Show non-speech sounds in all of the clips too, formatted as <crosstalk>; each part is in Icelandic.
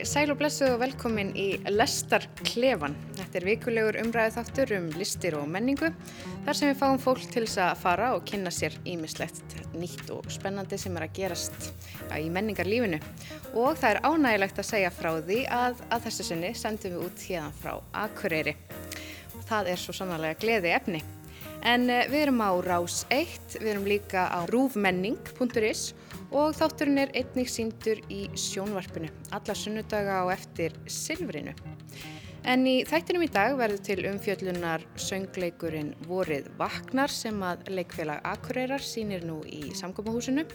Komiði sæl og blessuð og velkomin í Lestar Klefan. Þetta er vikulegur umræðið þáttur um listir og menningu þar sem við fáum fólk til þess að fara og kynna sér ímislegt nýtt og spennandi sem er að gerast í menningarlífinu. Og það er ánægilegt að segja frá því að að þessu sinni sendum við út hérna frá Akureyri. Það er svo sannarlega gleði efni. En eh, við erum á Rás 1, við erum líka á rúfmenning.is og þátturinn er einnig síndur í sjónvarpinu, alla sunnudaga á eftir Silfrinu. En í þættinum í dag verður til umfjöllunar söngleikurinn Vorið Vaknar sem að leikfélag Akureyrar sínir nú í samkómahúsinu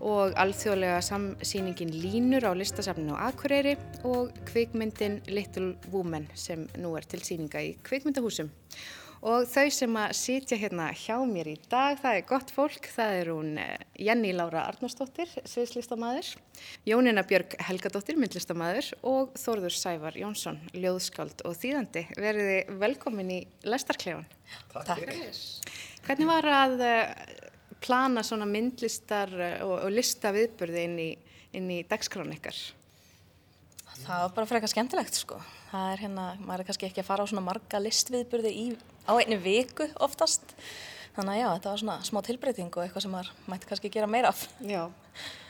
og alþjóðlega samsýningin Línur á listasafninu á Akureyri og kvikmyndin Little Woman sem nú er til síninga í kvikmyndahúsum. Og þau sem að sitja hérna hjá mér í dag, það er gott fólk, það er hún eh, Jenny Laura Arnarsdóttir, sviðslistamæður, Jónina Björg Helgadóttir, myndlistamæður og Þorður Sævar Jónsson, ljóðskáld og þýðandi. Verðið velkomin í Lestarklefan. Takk. Takk. Hvernig var að eh, plana svona myndlistar eh, og, og lista viðburði inn í, inn í dagskránu ykkar? Það var bara frekar skemmtilegt sko. Það er hérna, maður er kannski ekki að fara á svona marga listviðburði í, á einu viku oftast. Þannig að já, þetta var svona smá tilbreyting og eitthvað sem maður mætti kannski gera meira af. Já,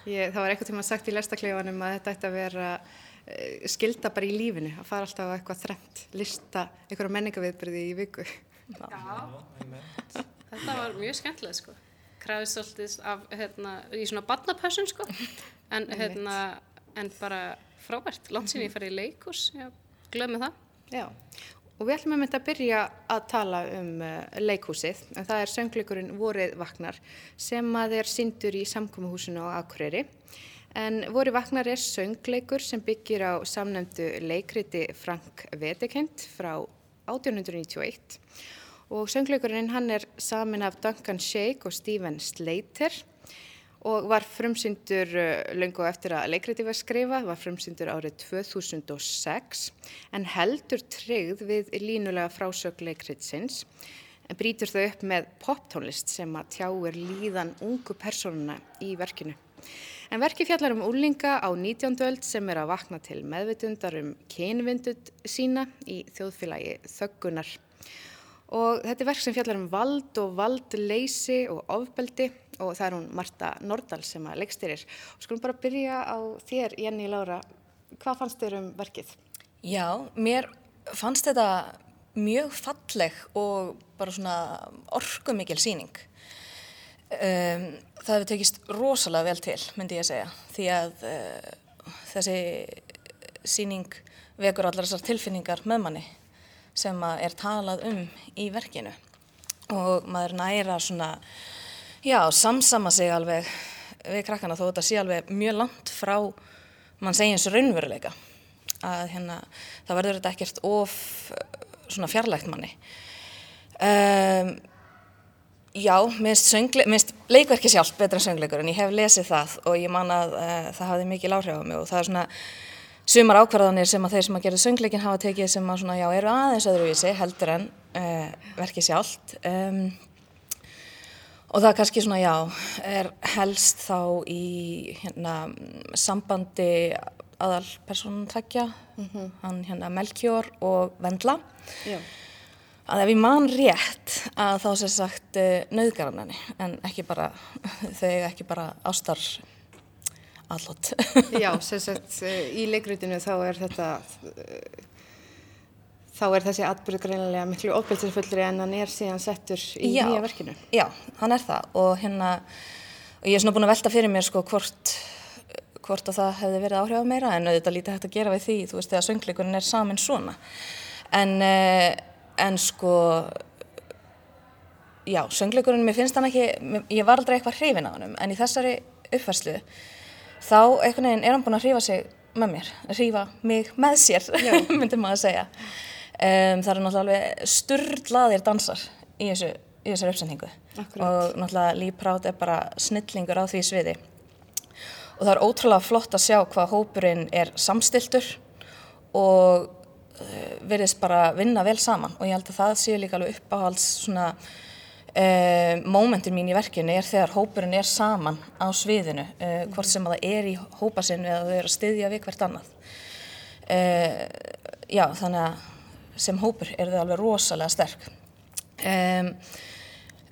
ég, það var eitthvað tíma sagt í lestakleifanum að þetta ætti að vera uh, skilda bara í lífinu, að fara alltaf á eitthvað þremt, lista einhverja menningaviðburði í viku. Já, já þetta var mjög skemmtileg sko. Kræðist svolítið af, hérna, í svona badnapössun sko, en hérna, en bara frábært, langt sín ég farið í leikurs, já, glöð með það. Já, og við ætlum að mynda að byrja að tala um uh, leikhúsið, en það er söngleikurinn Vorið Vaknar sem að er syndur í samkómahúsinu á Akureyri. En Vorið Vaknar er söngleikur sem byggir á samnefndu leikriti Frank Vedekent frá 1891 og söngleikurinn hann er samin af Duncan Sheik og Stephen Slater og var frumsyndur löngu eftir að leikriti var skrifað, var frumsyndur árið 2006 en heldur tryggð við línulega frásög leikritsins en brítur þau upp með poptónlist sem að tjáir líðan ungu personuna í verkinu. En verki fjallar um úlinga á 19. öld sem er að vakna til meðvitundar um kynvindut sína í þjóðfélagi þöggunar. Og þetta er verk sem fjallar um vald og valdleysi og ofbeldi og það er hún Marta Nordal sem að leikstyrir. Og skulum bara byrja á þér, Jenny Laura. Hvað fannst þér um verkið? Já, mér fannst þetta mjög falleg og bara svona orkumikil síning. Um, það hefur tekist rosalega vel til, myndi ég að segja, því að uh, þessi síning vekur allar þessar tilfinningar með manni sem er talað um í verkinu og maður næra svona, já, samsama sig alveg við krakkana þó þetta sé alveg mjög langt frá mann segjins raunveruleika. Að hérna, það verður þetta ekkert of svona fjarlægt manni. Um, já, minnst leikverki sjálf betra en söngleikur en ég hef lesið það og ég man að uh, það hafði mikið láhrif á mig og það er svona sumar ákvarðanir sem að þeir sem að gera söngleikin hafa tekið sem að svona, já, eru aðeins öðruvísi heldur en uh, verkið sjálft. Um, og það kannski svona, já, er helst þá í hérna, sambandi aðal personum tveggja, mm -hmm. hann hérna Melkjór og Vendla já. að ef ég man rétt að þá sé sagt uh, nöðgaranninni en ekki bara, þau ekki bara ástar allot. Já, sem sagt í leikrutinu þá er þetta þá er þessi atbyrð greinilega miklu ofbeltisfullri en hann er síðan settur í já, nýja verkinu. Já, hann er það. Og hérna og ég er svona búin að velta fyrir mér sko hvort hvort að það hefði verið áhrif á meira en auðvitað lítið hægt að gera við því þú veist þegar söngleikurinn er samin svona. En, en sko já, söngleikurinn mér finnst hann ekki, ég var aldrei eitthvað hrifin á hann en í þessari uppfærslu þá einhvern veginn er hann búin að hrífa sig með mér, hrífa mig með sér <laughs> myndir maður að segja um, það eru náttúrulega sturdlaðir dansar í þessu í þessari uppsendingu og náttúrulega Proud er bara snillingur á því sviði. Og það er ótrúlega flott að sjá hvað hópurinn er samstiltur og uh, verðist bara vinna vel saman. Og ég held að það séu líka alveg uppáhalds svona Uh, Mómentin mín í verkinu er þegar hópurinn er saman á sviðinu, uh, hvort sem að það er í hópa sinu eða þau eru að styðja við hvert annað. Uh, já, þannig að sem hópur eru þau alveg rosalega sterk. Um,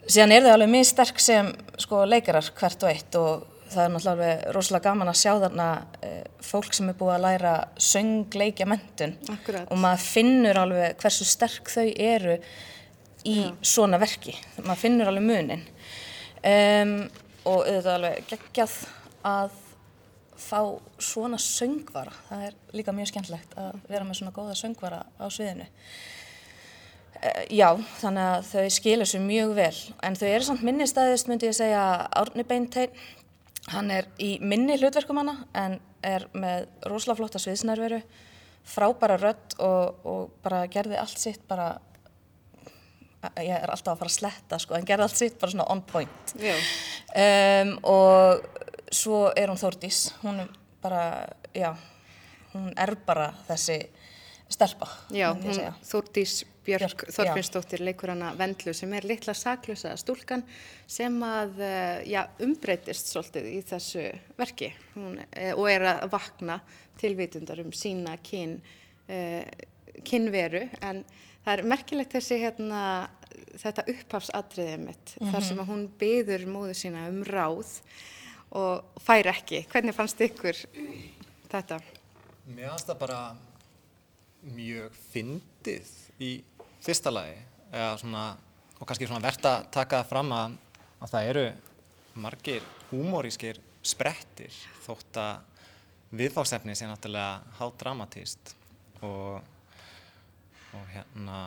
síðan eru þau alveg mjög sterk sem sko, leikarar hvert og eitt og það er náttúrulega alveg rosalega gaman að sjá þarna uh, fólk sem er búið að læra söngleikja mentun og maður finnur alveg hversu sterk þau eru í svona verki, maður finnur alveg munin um, og auðvitað alveg geggjað að fá svona söngvara, það er líka mjög skemmtilegt að vera með svona góða söngvara á sviðinu. Uh, já, þannig að þau skilur sér mjög vel, en þau eru samt minni staðist, myndi ég segja, Árni Beintein, hann er í minni hlutverkum hana, en er með rosalega flotta sviðsnærveru, frábæra rödd og, og bara gerði allt sitt bara, ég er alltaf að fara að sletta sko, en gerði allt sitt bara svona on point. Um, og svo er hún Þórdís, hún er bara, já, hún er bara þessi stelpa. Já, hún. Þórdís Björk, Björk, Þorfinnsdóttir leikur hana Vendlu sem er litla saklösa stúlkan sem að eh, já, umbreytist svolítið í þessu verki. Hún, eh, og er að vakna tilvitundar um sína kyn, eh, kynveru. En það er merkilegt þessi hérna, þetta upphafsatriðið mitt þar sem að hún byður móðu sína um ráð og fær ekki. Hvernig fannst ykkur þetta? Mér finnst það bara mjög fyndið í fyrsta lagi svona, og kannski verðt að taka fram að, að það eru margir húmórískir sprettir þótt að viðfáðsefni sé náttúrulega hádramatíst og, og hérna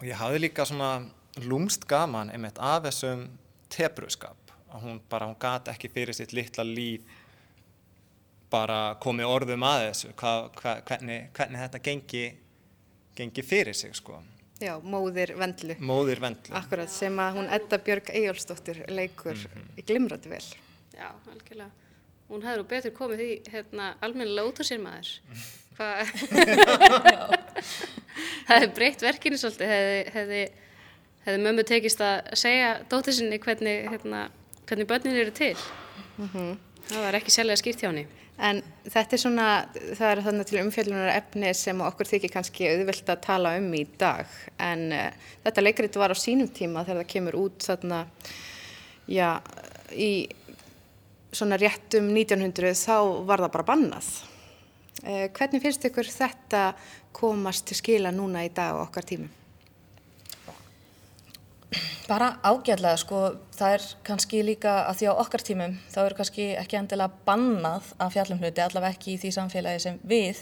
og ég hafði líka svona lúmst gaman einmitt af þessum tebruskap hún bara, hún gat ekki fyrir sitt litla líf bara komið orðum að þessu hva, hva, hvernig, hvernig þetta gengi, gengi fyrir sig sko. Já, móðir Vendlu. móðir vendlu Akkurat, sem að hún Edda Björg Eyjólfsdóttir leikur Mhm. glimrandi vel. Já, algjörlega. Hún hefði nú betur komið því hérna, almennilega út úr sér maður. <laughs> Hvað? það <laughs> hefði breytt verkinu svolítið, hefði, hefði, hefði mömmu tekist að segja dóttir sinni hvernig, hérna, hvernig börnin eru til. Það var ekki sérlega skýrt hjá henni. En þetta er svona, það er þannig til umfjöllunar efni sem okkur þykir kannski auðvelt að tala um í dag. En uh, þetta leikrit var á sínum tíma þegar það kemur út þarna, já, í svona réttum 1900 þá var það bara bannað. Uh, hvernig finnst ykkur þetta komast til skila núna í dag á okkar tímum? Bara ágætlega, sko, það er kannski líka að því á okkar tímum þá er kannski ekki endilega bannað að fjallum hluti, allavega ekki í því samfélagi sem við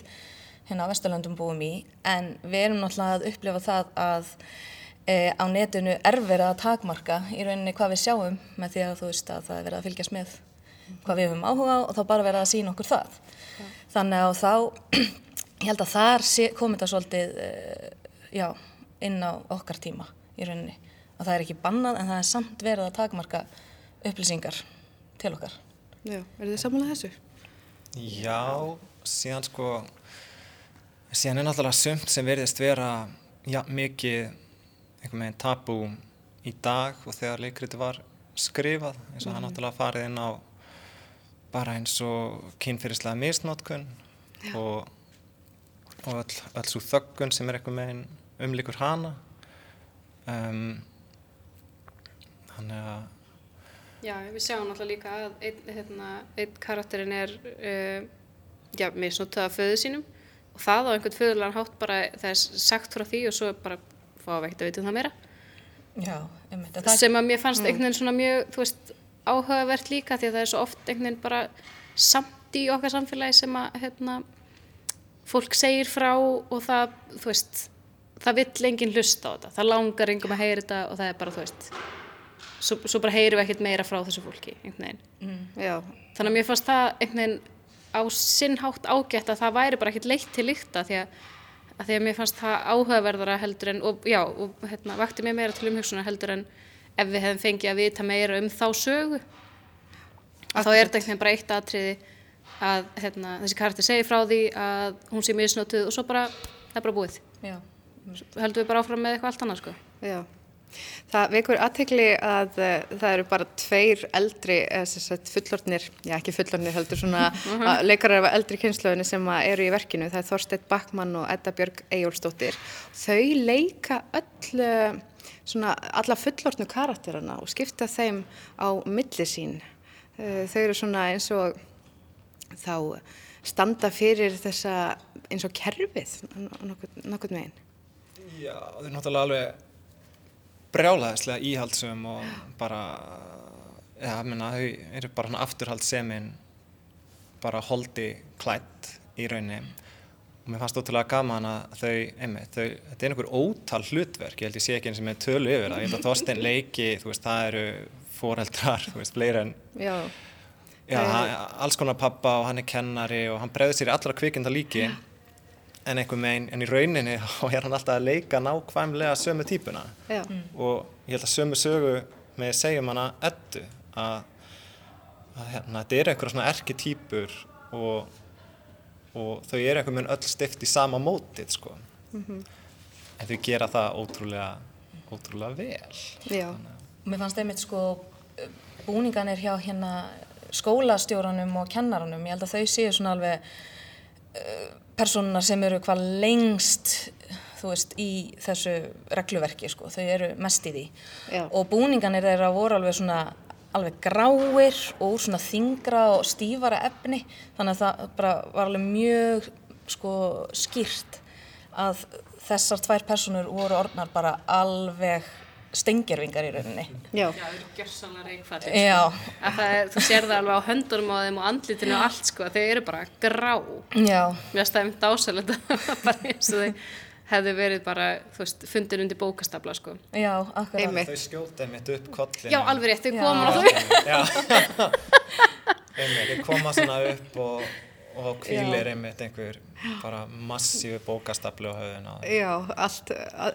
hérna á Vesturlöndum búum í, en við erum náttúrulega að upplifa það að e, á netinu er verið að takmarka í rauninni hvað við sjáum með því að þú veist að það er verið að fylgjast með hvað við höfum áhuga á og þá bara verið að sína okkur það. Þannig að þá, ég held að þar komið þetta svolítið, e, já, inn á okkar tíma í rauninni að það er ekki bannað en það er samt verið að takmarka upplýsingar til okkar. Já, eru þið samanlega þessu? Já, síðan sko síðan er náttúrulega sumt sem verðist vera já, mikið einhvern veginn tabú í dag og þegar leikriti var skrifað eins og hann náttúrulega farið inn á bara eins og kynfyrirslega misnótkun og, og öll, öll svo þöggun sem er einhvern veginn umlikur hana um, þannig að Já, við sjáum náttúrulega líka að einn, hérna, einn karakterinn er uh, já, misnótað af föðu sínum. Og það á einhvern föðurlegan hátt bara það er sagt frá því og svo bara fá að veikt að veitum það meira. Já, einmitt. Það, sem að mér fannst einhvern veginn svona mjög þú veist, áhugavert líka því að það er svo oft einhvern veginn bara samt í okkar samfélagi sem að hérna, fólk segir frá og það, þú veist það vill enginn hlusta á þetta. Það langar engum að heyra þetta og það er bara, þú veist svo, svo bara heyrum við ekkert meira frá þessu fólki Já, þannig að mér fannst það veginn á sinn hátt ágætt að það væri bara ekkert leitt til lykta því að, að því að mér fannst það áhugaverðara heldur en og já, og hérna, vakti mér meira til umhugsunar heldur en ef við hefðum fengið að vita meira um þá sögu. Að þá er þetta bara eitt atriði að hérna, þessi karakter segir frá því að hún sé misnótuð og svo bara það er bara búið. Höldum við bara áfram með eitthvað allt annað sko. Já. Það vekur aðtegli að uh, það eru bara tveir eldri, sagt, fullornir, já ekki fullornir heldur, svona leikarar af eldri kynnslöðinu sem eru í verkinu. Það er Þorstein Backmann og Edda Björg Eyjólfsdóttir. Þau leika öll, svona, alla fullortnu karakterana og skipta þeim á milli sín. Uh, þau eru svona eins og þá standa fyrir þessa eins og kerfið nokkur meginn. Já, þau er náttúrulega alveg brjálaðislega íhaldsum og bara, já, minna, þau eru bara hann afturhaldsemin bara holdi klætt í rauninni. Og mér fannst ótrúlega gaman að þau, einmitt, þau, þetta er einhver ótal hlutverk, ég held ég sé ekki eins og með tölu yfir það, ég held að Þorstein leiki, þú veist, það eru foreldrar, þú veist, fleiri en, já, já, hann, alls konar pappa og hann er kennari og hann bregður sér í allra kvikinda líki já. En einhver megin, en í rauninni <laughs> þá er hann alltaf að leika nákvæmlega sömu típuna. Mm. og ég held að sömu sögu með segjum hana eddu að, að hérna, þetta eru einhverja svona erki típur og og þau eru einhvern veginn öll stift í sama mótið sko. Mm -hmm. en þau gera það ótrúlega ótrúlega vel. Já, mér fannst einmitt sko búningan er hjá hérna skólastjóranum og kennaranum ég held að þau séu svona alveg uh, personar sem eru hvað lengst þú veist í þessu regluverki sko, þau eru mest í því. Já. og búninganir þeirra voru alveg svona alveg gráir og úr svona þingra og stífara efni. Þannig að það bara var alveg mjög sko skýrt að þessar tvær personur voru orðnar bara alveg stengjarvingar í rauninni Já, Já, þau eru gjörsanlega reikfæri. Já, Þú sér það alveg á höndunum á þeim og andlitinu og allt sko, þau eru bara grá. já, Mér það einmitt ásalegt <laughs> bara eins og þau hefðu verið bara, þú veist, fundir undir bókastabla sko. já, akkurat Einmitt. þau skjóta einmitt upp kollin Já, alveg rétt, þau koma á þau. Já, <laughs> einmitt, þau koma svona upp og, og kvílir einmitt einhver bara massífu bókastaflu á höfðun á þeim já, allt,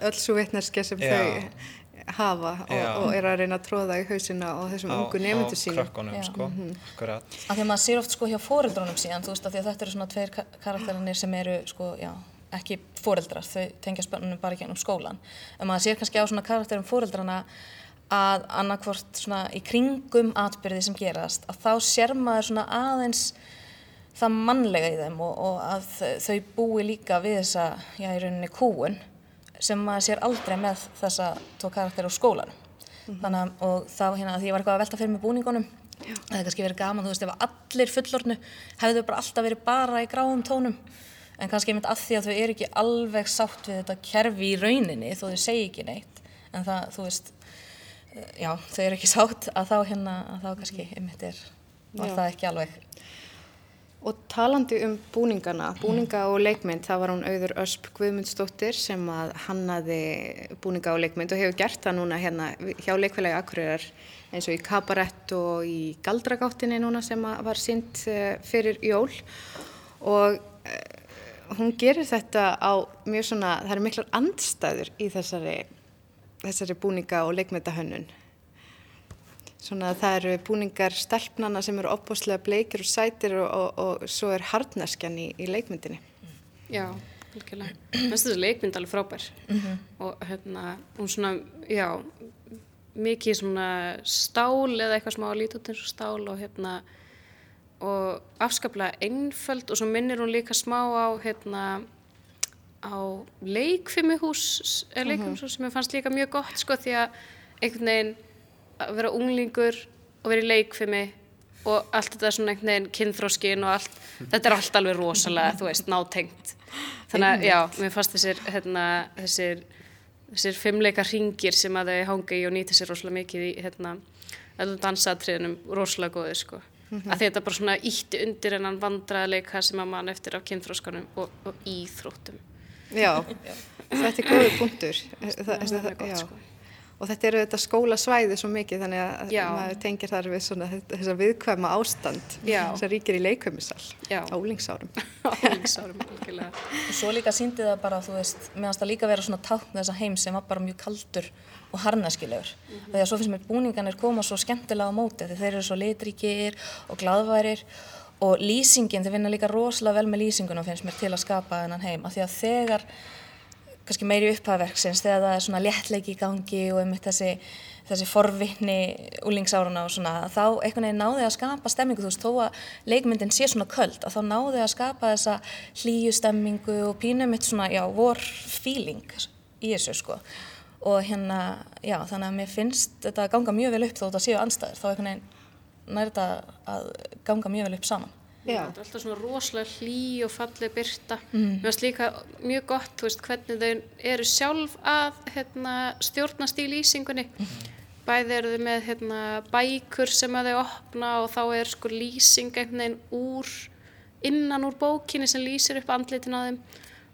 öll svo vitneskja sem Já. þau hafa og, og er að reyna að tróða í hausina á þessum á, ungu nefndu á sínum. krökkunum Já. sko, akkurat. Af því að maður sér oft sko hjá foreldrunum síðan þú veist að, að þetta eru svona tveir ka- karakterinir sem eru sko, já, ekki foreldrar þau tengja spennunum bara ekki um skólan en maður sér kannski á svona karakterum foreldrana að annarkvort svona í kringum atbyrði sem gerast að þá sér maður svona aðeins það mannlega í þeim og, og að þau búi líka við þessa, já í rauninni kúun sem maður sér aldrei með þessa tvo karakter á skólanum. Þannig að, og þá hérna því ég var eitthvað að velta fyrir mig búningunum það hefði kannski verið gaman, þú veist, ef allir fullornu hefðu bara alltaf verið bara í gráum tónum. En kannski einmitt að því að þau eru ekki alveg sátt við þetta kerfi í rauninni þó þau segi ekki neitt en það, þú veist eh, já, þau eru ekki sátt að þá hérna, að þá kannski einmitt er var Já. það ekki alveg Og talandi um búningana, búninga og leikmynd, það var hún auður Ösp Guðmundsdóttir sem að hannaði búninga og leikmynd og hefur gert það núna hérna hjá leikfélagi Akureyrar eins og í Kabarett og í Galdragáttinni núna sem var sínt eh, fyrir jól og eh, hún gerir þetta á mjög svona, það eru miklar andstæður í þessari, þessari búninga og leikmyndahönnun. Svona það eru búningar stelpnana sem eru opbóslega bleikir og sætir og, og, og svo er harneskjan í, í leikmyndinni. Já, algjörlega. Mér finnst þessu leikmynd alveg frábær og hérna, hún svona, já, mikið svona stál eða eitthvað smá út eins og stál og hérna, og afskaplega einföld og svo minnir hún líka smá á, hérna, á leikfimihús, eða leikfimihús sem ég fannst líka mjög gott sko því að einhvern veginn að vera unglingur og vera í leikfimi og allt þetta svona einhvern veginn kynþróskin og allt, þetta er allt alveg rosalega, þú veist, nátengt. Þannig að, já, mér fannst þessir, hérna, þessir, þessir fimmleika ringir sem að þau hanga í og nýta sér rosalega mikið í, hérna, öllum dansatriðunum rosalega góðið, sko. Að því þetta bara svona ítti undir hennan vandraðleika sem að mann eftir af kynþróskanum og, og íþróttum. Já, þetta er góður punktur. Það, Það er gott, já. sko. Og þetta eru þetta skólasvæði svo mikið þannig að Já. maður tengir þar við svona þessa viðkvæma ástand Já. sem ríkir í leikvæmisal Já. á úlingsárum. <laughs> Álingsárum, algjörlega. og svo líka síndi það bara, þú veist meðan það líka vera svona tákn þessa heim sem var bara mjög kaldur og harnaskilegur þegar svo finnst mér búninganir koma svo skemmtilega á móti því þeir eru svo litríkir og gladværir og lýsingin, þeir vinna líka rosalega vel með lýsingunum finnst mér til að skapa þennan heim af því að þegar kannski meiri upphafverksins þegar það er svona léttleiki í gangi og einmitt þessi, þessi forvitni úlingsáruna og svona þá einhvern veginn náði að skapa stemmingu þú veist þó að leikmyndin sé svona köld að þá náði að skapa þessa hlýju stemmingu og pínu mitt svona já vor feeling í þessu sko. Og hérna já þannig að mér finnst þetta ganga mjög vel upp þó þetta séu anstæður þá einhvern veginn nær þetta að ganga mjög vel upp saman. Er alltaf svona rosalega hlý og falleg byrta mér finnst líka mjög gott veist, hvernig þau eru sjálf að hérna, stjórnast í lýsingunni. Bæði eru þau með hérna, bækur sem þau opna og þá er sko lýsing einhvern veginn úr innan úr bókinni sem lýsir upp andlitin á þeim.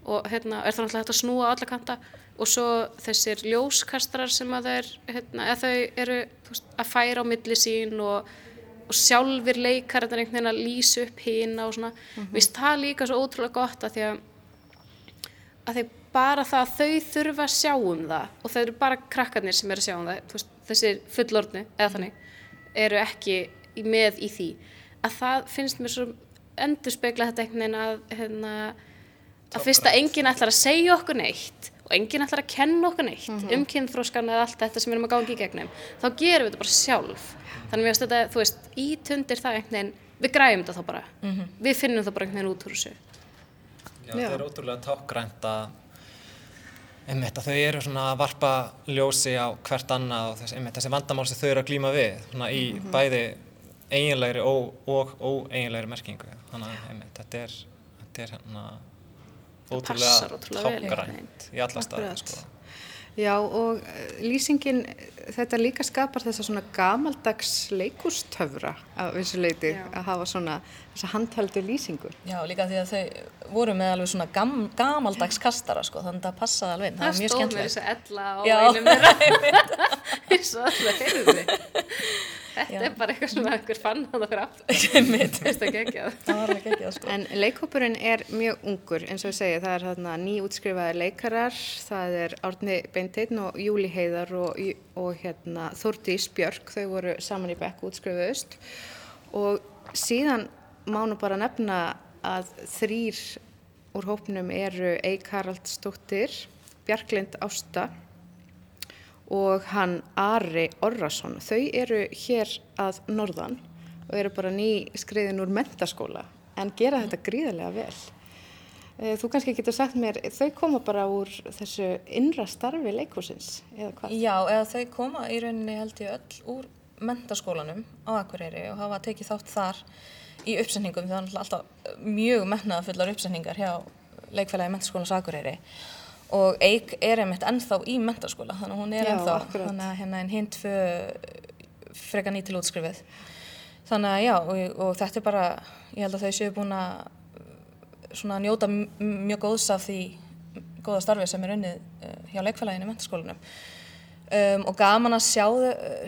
Og hérna, er það náttúrulega hægt að snúa á alla kanta. Og svo þessir ljóskastarar sem þau, er, hérna, þau eru veist, að færa á milli sín og og sjálfur leikar þetta einhvern veginn að lýsa upp hína og svona, mm -hmm. víst það líka svo ótrúlega gott að því að, að því bara það að þau þurfa að sjá um það og þau eru bara krakkarnir sem eru að sjá um það veist, þessir fullorðni eða þannig eru ekki í, með í því. Að það finnst mér svo endur spekla þetta einhvern veginn að hérna, að fyrst að enginn ætlar að segja okkur neitt og enginn ætlar að kenna okkur neitt mm -hmm. um kynþróskan eða allt þetta sem við erum að gangi í gegnum þá gerum við þetta bara sjálf þannig að þetta, þú veist, ítundir það einhvern veginn við græfum þetta þá bara mm -hmm. við finnum það bara einhvern veginn út úr þessu Já, Já. það er ótrúlega tákgrænt að einmitt að þau eru svona að varpa ljósi á hvert annað og þess, einmitt þessi vandamál sem þau eru að glýma við svona í mm -hmm. bæði eiginlegri og, og óeiginlegri merkingu þannig að einmitt þetta er, þetta er hérna ótrúlega tákgrænt í alla staði sko. Já og lýsingin þetta líka skapar þessa svona gamaldags leikústöfra af þessu leiti Já. að hafa svona þessa handhaldi lýsingu. Já líka því að þau voru með alveg svona gam, gamaldags kastara sko þannig að það passaði alveg það, það er mjög skemmtilegt. Það stóð með þessu ella á einum meira það <laughs> er svo alltaf heyrði Þetta Já. er bara eitthvað sem einhver fann <laughs> að það fyrir aftur. Þetta er geggjað. Það var alveg geggjað sko. En leikhópurinn er mjög ungur eins og ég segi. Það er hérna nýjútskrifaði leikarar, það er Árni Beinteinn og Júli Heiðar og, og hérna, Þórtís Björk. Þau voru saman í bekk útskrifaðust og síðan má nú bara nefna að þrýr úr hópnum eru Eik Haraldsdóttir, Bjarklind Ásta og hann Ari Orrason. Þau eru hér að norðan og eru bara ný skriðin úr mentaskóla en gera þetta gríðarlega vel. Eh, þú kannski getur sagt mér, þau koma bara úr þessu innra starfi leikúsins eða hvað? Já, eða þau koma í rauninni held ég öll úr mentaskólanum á Akureyri og hafa tekið þátt þar í uppsendingum því það er alltaf mjög mennaðafullar uppsendingar hjá leikfélagi mentaskólans Akureyri. Og Eik er einmitt ennþá í mentaskóla þannig að hún er Já, ennþá akkurat. þannig að hérna en hinn tvö freka nýtt til útskrifið. Þannig að já og, og þetta er bara ég held að þau séu búin að svona njóta mjög góðs af því góða starfi sem er unnið hjá leikfélaginu í mentaskólanum um, og gaman að sjá,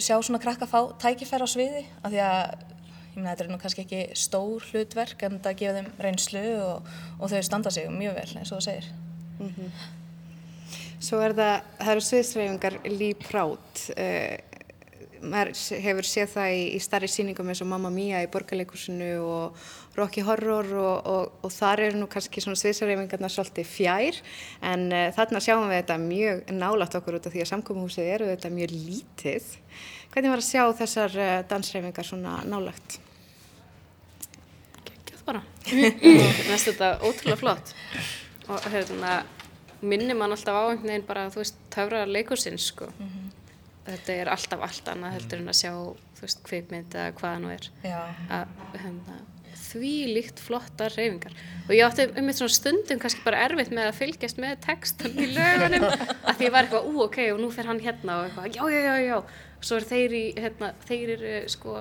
sjá svona krakka fá tækifæri á sviði af því að meina þetta er nú kannski ekki stór hlutverk en það gefa þeim reynslu og, og þau standa sig mjög vel eins og þú segir Svo er það, það eru sviðsreifingar líprát. Uh, maður se- hefur séð það í, í starri sýningum eins og Mamma Mia í Borgarleikusinu og Rocky Horror og, og, og þar eru nú kannski svona sviðsreifingarna svolítið fjær en uh, þarna sjáum við þetta mjög nálægt okkur út af því að samkominhúsið eru þetta mjög lítið. Hvernig var að sjá þessar uh, dansreifingar svona nálægt? geggjað bara. Mér finnst þetta ótrúlega flott. Og hérna minnir mann alltaf á einhvern veginn bara þú veist töfra leikursins sko. Þetta er alltaf allt annað heldur en að sjá þú veist kvikmynd eða hvaða nú er. Já. að hérna því líkt flottar reyfingar og ég átti um eitt svona stundum kannski bara erfitt með að fylgjast með textan í lögunum <laughs> að því ég var eitthvað, ú ok, og nú fer hann hérna og eitthvað, já, já, já, já svo er þeir í, hérna, þeir eru sko,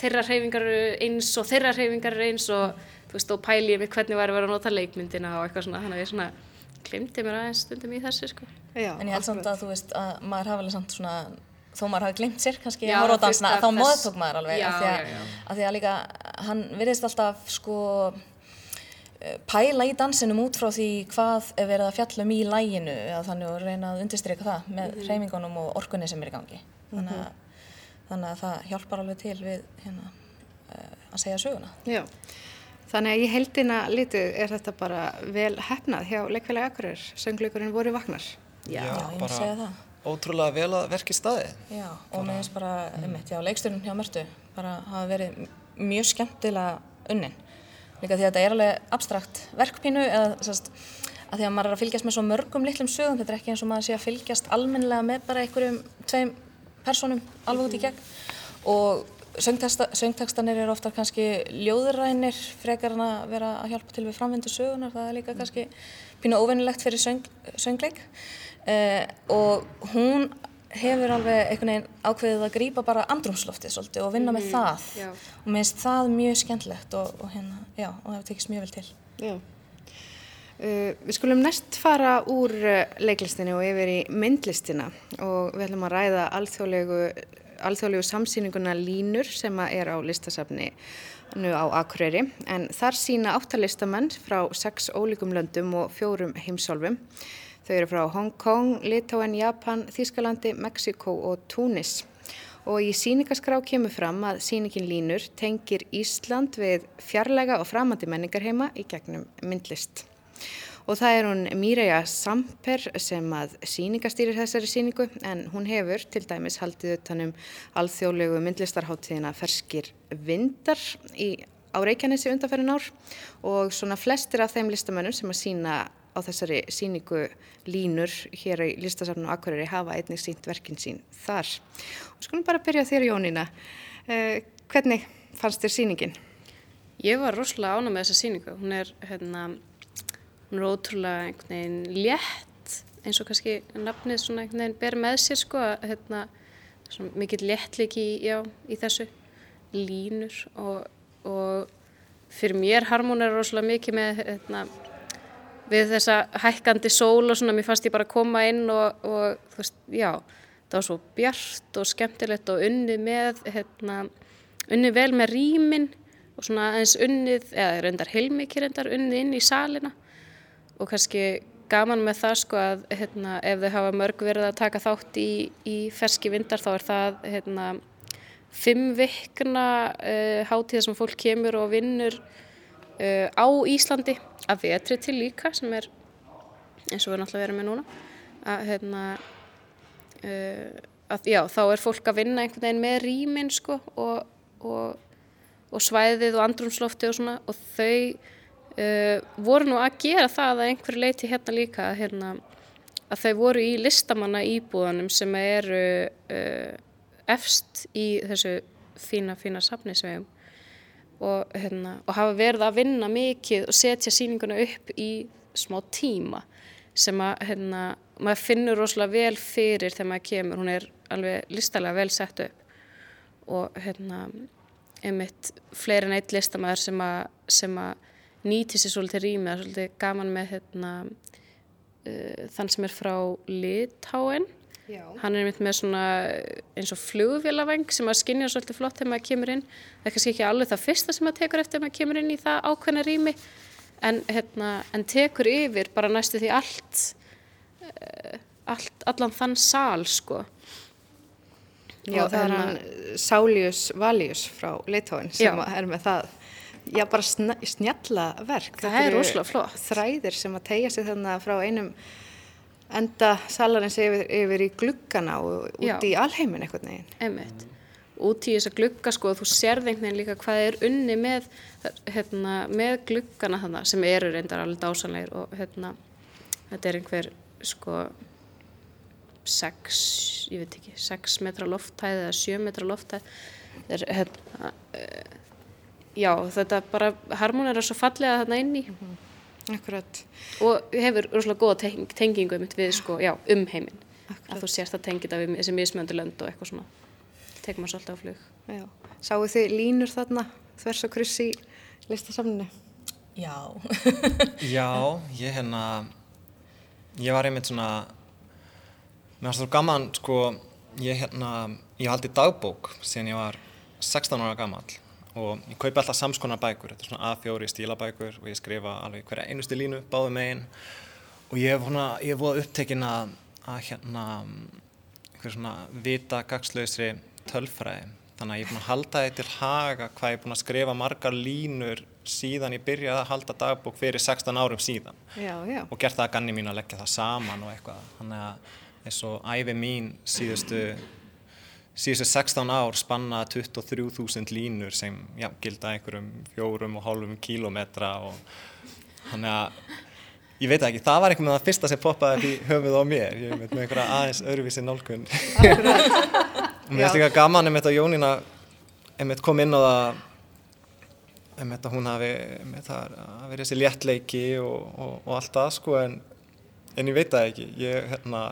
þeirra reyfingar eru eins og þeirra reyfingar eru eins og þú veist, og pæli ég mig hvernig væri að vera að nota leikmyndina og eitthvað svona, þannig að ég svona glimti mér aðeins stundum í þessu, sko Já, En ég held samt að þú veist að maður hafi alveg samt svona þó maður hafi glimt sér kannski Já, að dansna þá að móðtók maður alveg Já, af, því að, já, já. af því að líka hann virðist alltaf sko eh, pæla í dansinum út frá því hvað er verið að fjalla um í læginu eða þannig og reyna að undirstryka það með Mhm. hreyfingunum og orkunni sem er í gangi þannig, að, þannig að það hjálpar alveg til við hérna, uh, að segja söguna Já, Þannig að í heldina litið er þetta bara vel hefnað hjá leikfélagi Akureyrar. Söngleikurinn voru vagnar. Já, ég myndi segja það. Ótrúlega vel að verki staði. Já, og með þess bara, einmitt, já, leiksturinn hjá Mörtu bara hafa verið mjög skemmtilega unnin. Líka því að þetta er alveg abstrakt verkpínu eða sérst, að því að maður er að fylgjast með svo mörgum litlum sögum, þetta er ekki eins og maður sé að fylgjast almennilega með bara einhverjum tveim personum alveg út í gegn og söngtekstanir eru ofta kannski ljóðurrænir frekar en að vera að hjálpa til við framvindu sögunar, það er líka kannski pínu óvinnilegt fyrir söng, söngleik eh, og hún hefur alveg einhvern veginn ákveðið að grýpa bara andrumsloftið svolítið og vinna með Mhm, það já. og mér finnst það mjög skemmtlegt og, og hérna, já, og það hefur tekist mjög vel til. Já. Uh, við skulum næst fara úr uh, leiklistinni og yfir í myndlistina og við ætlum að ræða alþjóðlegu, alþjóðlegu samsýninguna Línur sem er á listasafni nú á Akureyri en þar sína áttalistamenn frá sex ólíkum löndum og fjórum heimsálfum. Þau eru frá Hong Kong, Litáen, Japan, Þískalandi, Mexiko og Túnis. Og í síningaskrá kemur fram að síningin Línur tengir Ísland við fjarlæga og framandi menningarheima í gegnum myndlist. Og það er hún Míreja Samper sem að síningastýrir þessari síningu en hún hefur til dæmis haldið utanum alþjóðlegu myndlistarháttíðina Ferskir vindar í, á Reykjanesi undanferðin ár og svona flestir af þeim listamönnum sem að sína á þessari síningu línur hér í listasafnum Akureyri hafa einnig sínt verkin sín þar. Og skulum bara byrja þér Jónína. Uh, hvernig fannst þér síningin? Ég var rosalega ána með þessa síningu. Hún er, hérna, hún er ótrúlega einhvern veginn létt, eins og kannski nafnið svona einhvern veginn ber með sér, sko, að, hérna, svona mikill léttleiki í, í þessu línur og, og fyrir mér harmonar rosalega mikið með, hérna, við þessa hækkandi sól og svona, mér fannst ég bara að koma inn og, og þú veist, já, það var svo bjart og skemmtilegt og unnið með, hérna, unnið vel með rýminn og svona aðeins unnið, eða reyndar heilmikið reyndar unnið inn í salina og kannski gaman með það sko að hérna, ef þau hafa mörg verið að taka þátt í, í ferski vindar þá er það hérna, fimm vikna uh, hátíða sem fólk kemur og vinnur uh, á Íslandi. Af vetri til líka sem er eins og við náttúrulega verðum með núna að hérna uh, að, já, þá er fólk að vinna einhvern veginn með rýmin sko og, og, og svæðið og andrumslofti og svona. Og þau voru nú að gera það að einhverju leiti hérna líka hérna, að þau voru í listamanna íbúðanum sem eru uh, efst í þessu fína, fína safni sem við hefum og, hérna, og hafa verið að vinna mikið og setja sýninguna upp í smá tíma sem að hérna, maður finnur rosalega vel fyrir þegar maður kemur, hún er alveg listalega vel sett upp. Og hérna einmitt fleiri en eitt listamæður sem að nýti sér svolítið rými, það er svolítið gaman með hérna, uh, þann sem er frá Litáen Já. Hann er með svona eins og flugvélavæng sem að skinja svolítið flott þegar maður kemur inn. Það er kannski ekki alveg það fyrsta sem maður tekur eftir þegar maður kemur inn í það ákveðna rými en, hérna, en tekur yfir bara næstu því allt, uh, allt allan þann sal sko. Já, Og það er hann Sálius Valius frá Litóin sem Já. er með það já, bara sna, snjalla verk Það Þetta er rosalega flott. þræðir sem að tegja sig þannig frá einum enda salarins yfir, yfir í gluggana og út Já. í alheimin einhvern veginn Einmitt. Út í þessa glugga sko þú sérð einhvern veginn líka hvað er unni með, hérna, með gluggana þannig sem eru reyndar alveg dásanlegir og hérna, þetta er einhver sko sex, ég veit ekki, sex metra lofthæð eða sjö metra lofthæð. Það er hérna, já þetta bara harmonera svo fallega þarna inn í Akkurat, og hefur rosalega góða teng tengingu einmitt við sko, já, um heiminn. Að þú sérst að tengja þetta við þessi mismjöndu lönd og eitthvað svona. Tekum maður svolítið á flug. já Sáu þið línur þarna þvers og kryss í listasafninu? Já, <laughs> Já, ég hérna, ég var einmitt svona, mér fannst það gaman, sko, ég hérna, ég haldi dagbók síðan ég var 16 ára gammal og ég kaupi alltaf samskonar bækur, þetta er svona A4 stílabækur og ég skrifa alveg hverja einustu línu, báðu megin og ég hef svona, ég hef búið upptekinn að, að hérna, einhver svona vita gagslausri tölfræði, þannig að ég er búin að halda því til haga hvað ég er búin að skrifa margar línur síðan ég byrjaði að halda dagbók fyrir 16 árum síðan Já, já. og gert það að ganni mín að leggja það saman og eitthvað. Þannig að eins og æfi mín síðustu, síðustu 16 ár spanna 23.000 línur sem já, gilda einhverjum fjórum og hálfum kílometra og þannig að ég veit ekki, það var einhvern veginn það fyrsta sem poppaði upp í höfuð á mér, ég veit með einhverja aðeins öðruvísi nálgun. og <laughs> mér finnst líka gaman um þetta Jónína einmitt kom inn á það einmitt að hún hafi einmitt að vera þessi léttleiki og, og, og allt það sko en, en ég veit það ekki. Ég, hérna,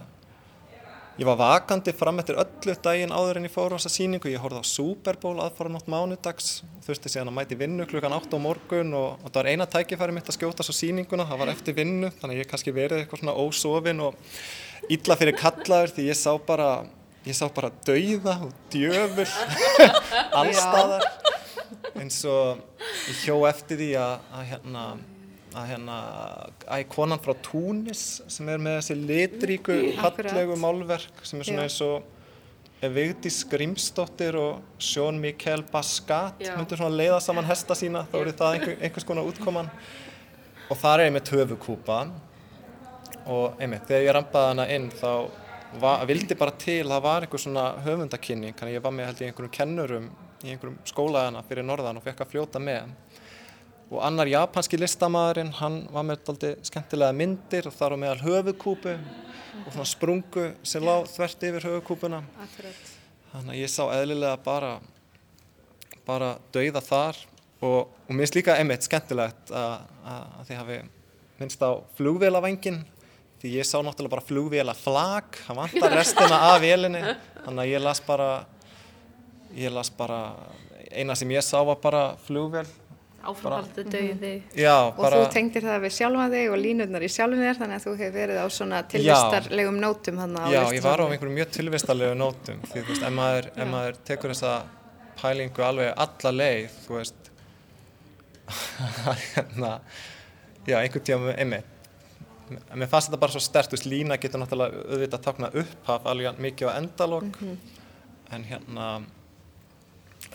ég var vakandi fram eftir öllu daginn áður en ég fór á þessa síningu ég horfði á Super Bowl aðfara nátt mánudags. Þurfti síðan að mæti vinnu klukkan 8 á morgun og, og það var eina tækifæri mitt að skjóta svo síninguna, það var eftir vinnu þannig að ég kannski verið eitthvað svona ósofin og illa fyrir kallaður því ég sá bara ég sá bara dauða og djöfur <laughs> allstaðar eins og ég hjó eftir því að, að hérna að hérna að konan frá Túnis sem er með þessi litríku fallegu málverk sem er svona eins og Vigdís Grímsdóttir og Sjón Mikael Baskat myndur svona leiða saman hesta sína þá eru það einhver, einhvers konar útkoman. Og þar er einmitt höfukúpa og einmitt þegar ég rampaði hana inn þá var, vildi bara til að það var einhver svona höfundakynning ég var með held ég einhverjum kennurum í einhverjum skólaðana fyrir norðan og fekk að fljóta með og annar japanski listamæðurinn hann var með daldi skemmtilega myndir og þar á meðal höfukúpu og svona sprungu sem lág þvert yfir höfukúpuna Akkurat. þannig að ég sá eðlilega bara bara dauða þar og, og mér finnst líka einmitt skemmtilegt að, að, að þið hafi minnst á flugvélavængin því ég sá náttúrulega bara flugvéla flag það vantar restina af vélinni þannig að ég las bara ég las bara eina sem ég sá var bara flugvél Áframhaldi dauði. já, Og bara þú tengdir það við sjálfan þig og línurnar í sjálfum þér þannig að þú hefur verið á svona tilvistarlegum nótum Já, ég var á einhverjum mjög tilvistarlegu nótum því þú veist, ef maður, ef maður tekur þessa pælingu alveg alla leið, þú veist <laughs> hérna já, einhvern tíma með mér fannst þetta bara svo stert, þú veist, lína getur náttúrulega auðvitað takna upphaf alveg mikið á endalók en hérna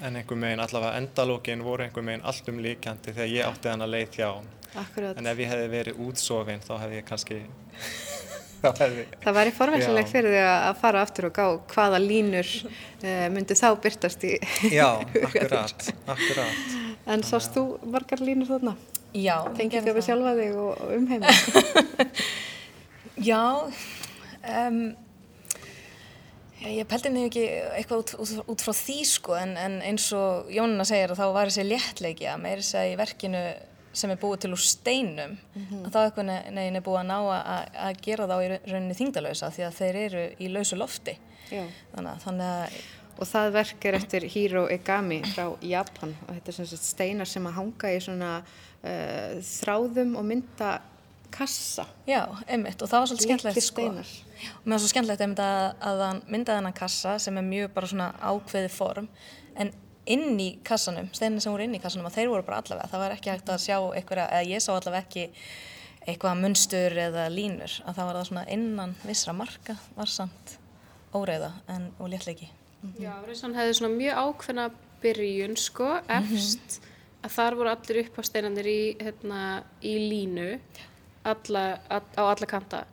en einhver megin allavega endalókin voru einhver megin allt um líkjandi þegar ég átti hana leið hjá Akkurat. en ef ég hefði verið útsofin þá hefði ég kannski <laughs> hefði Það væri forveinslega Já. fyrir þig að fara aftur og gá hvaða línur uh, myndi þá byrtast í Já, <laughs> akkurat, akkurat. En sást þú margar línur þarna? Já, Tengið gerði þau við sjálfa þig og, umheiminn? <laughs> Já, um, ég pældi nefnir ekki eitthvað út, út, út frá því sko en, en eins og Jónina segir að þá var þessi léttleiki að meira þess að í verkinu sem er búið til úr steinum að þá eitthvað neginn er búið að ná að, að gera þá í rauninni þingdalösa því að þeir eru í lausu lofti. Þannig að, þannig að Og það verk er eftir Hiro Egami frá Japan og þetta er sagt steinar sem að hanga í svona uh, þráðum og mynda kassa. Já, einmitt og það var svolítið skemmtilegt sko. steinar. og mér var svo skemmtilegt einmitt að, að hann myndaði hennan kassa sem er mjög bara svona ákveði form en inn í kassanum, steinir sem voru inn í kassanum að þeir voru bara allavega, það var ekki hægt að sjá einhverja, eða ég sá allavega ekki eitthvað munstur eða línur að það var það svona innan vissra marka var samt óreiða en, og léttleiki Já, Reynsson hefði svona mjög ákveðna byrjun sko, efst að þar voru allir uppásteinandir í, hérna, í línu alla, all, á alla kanta.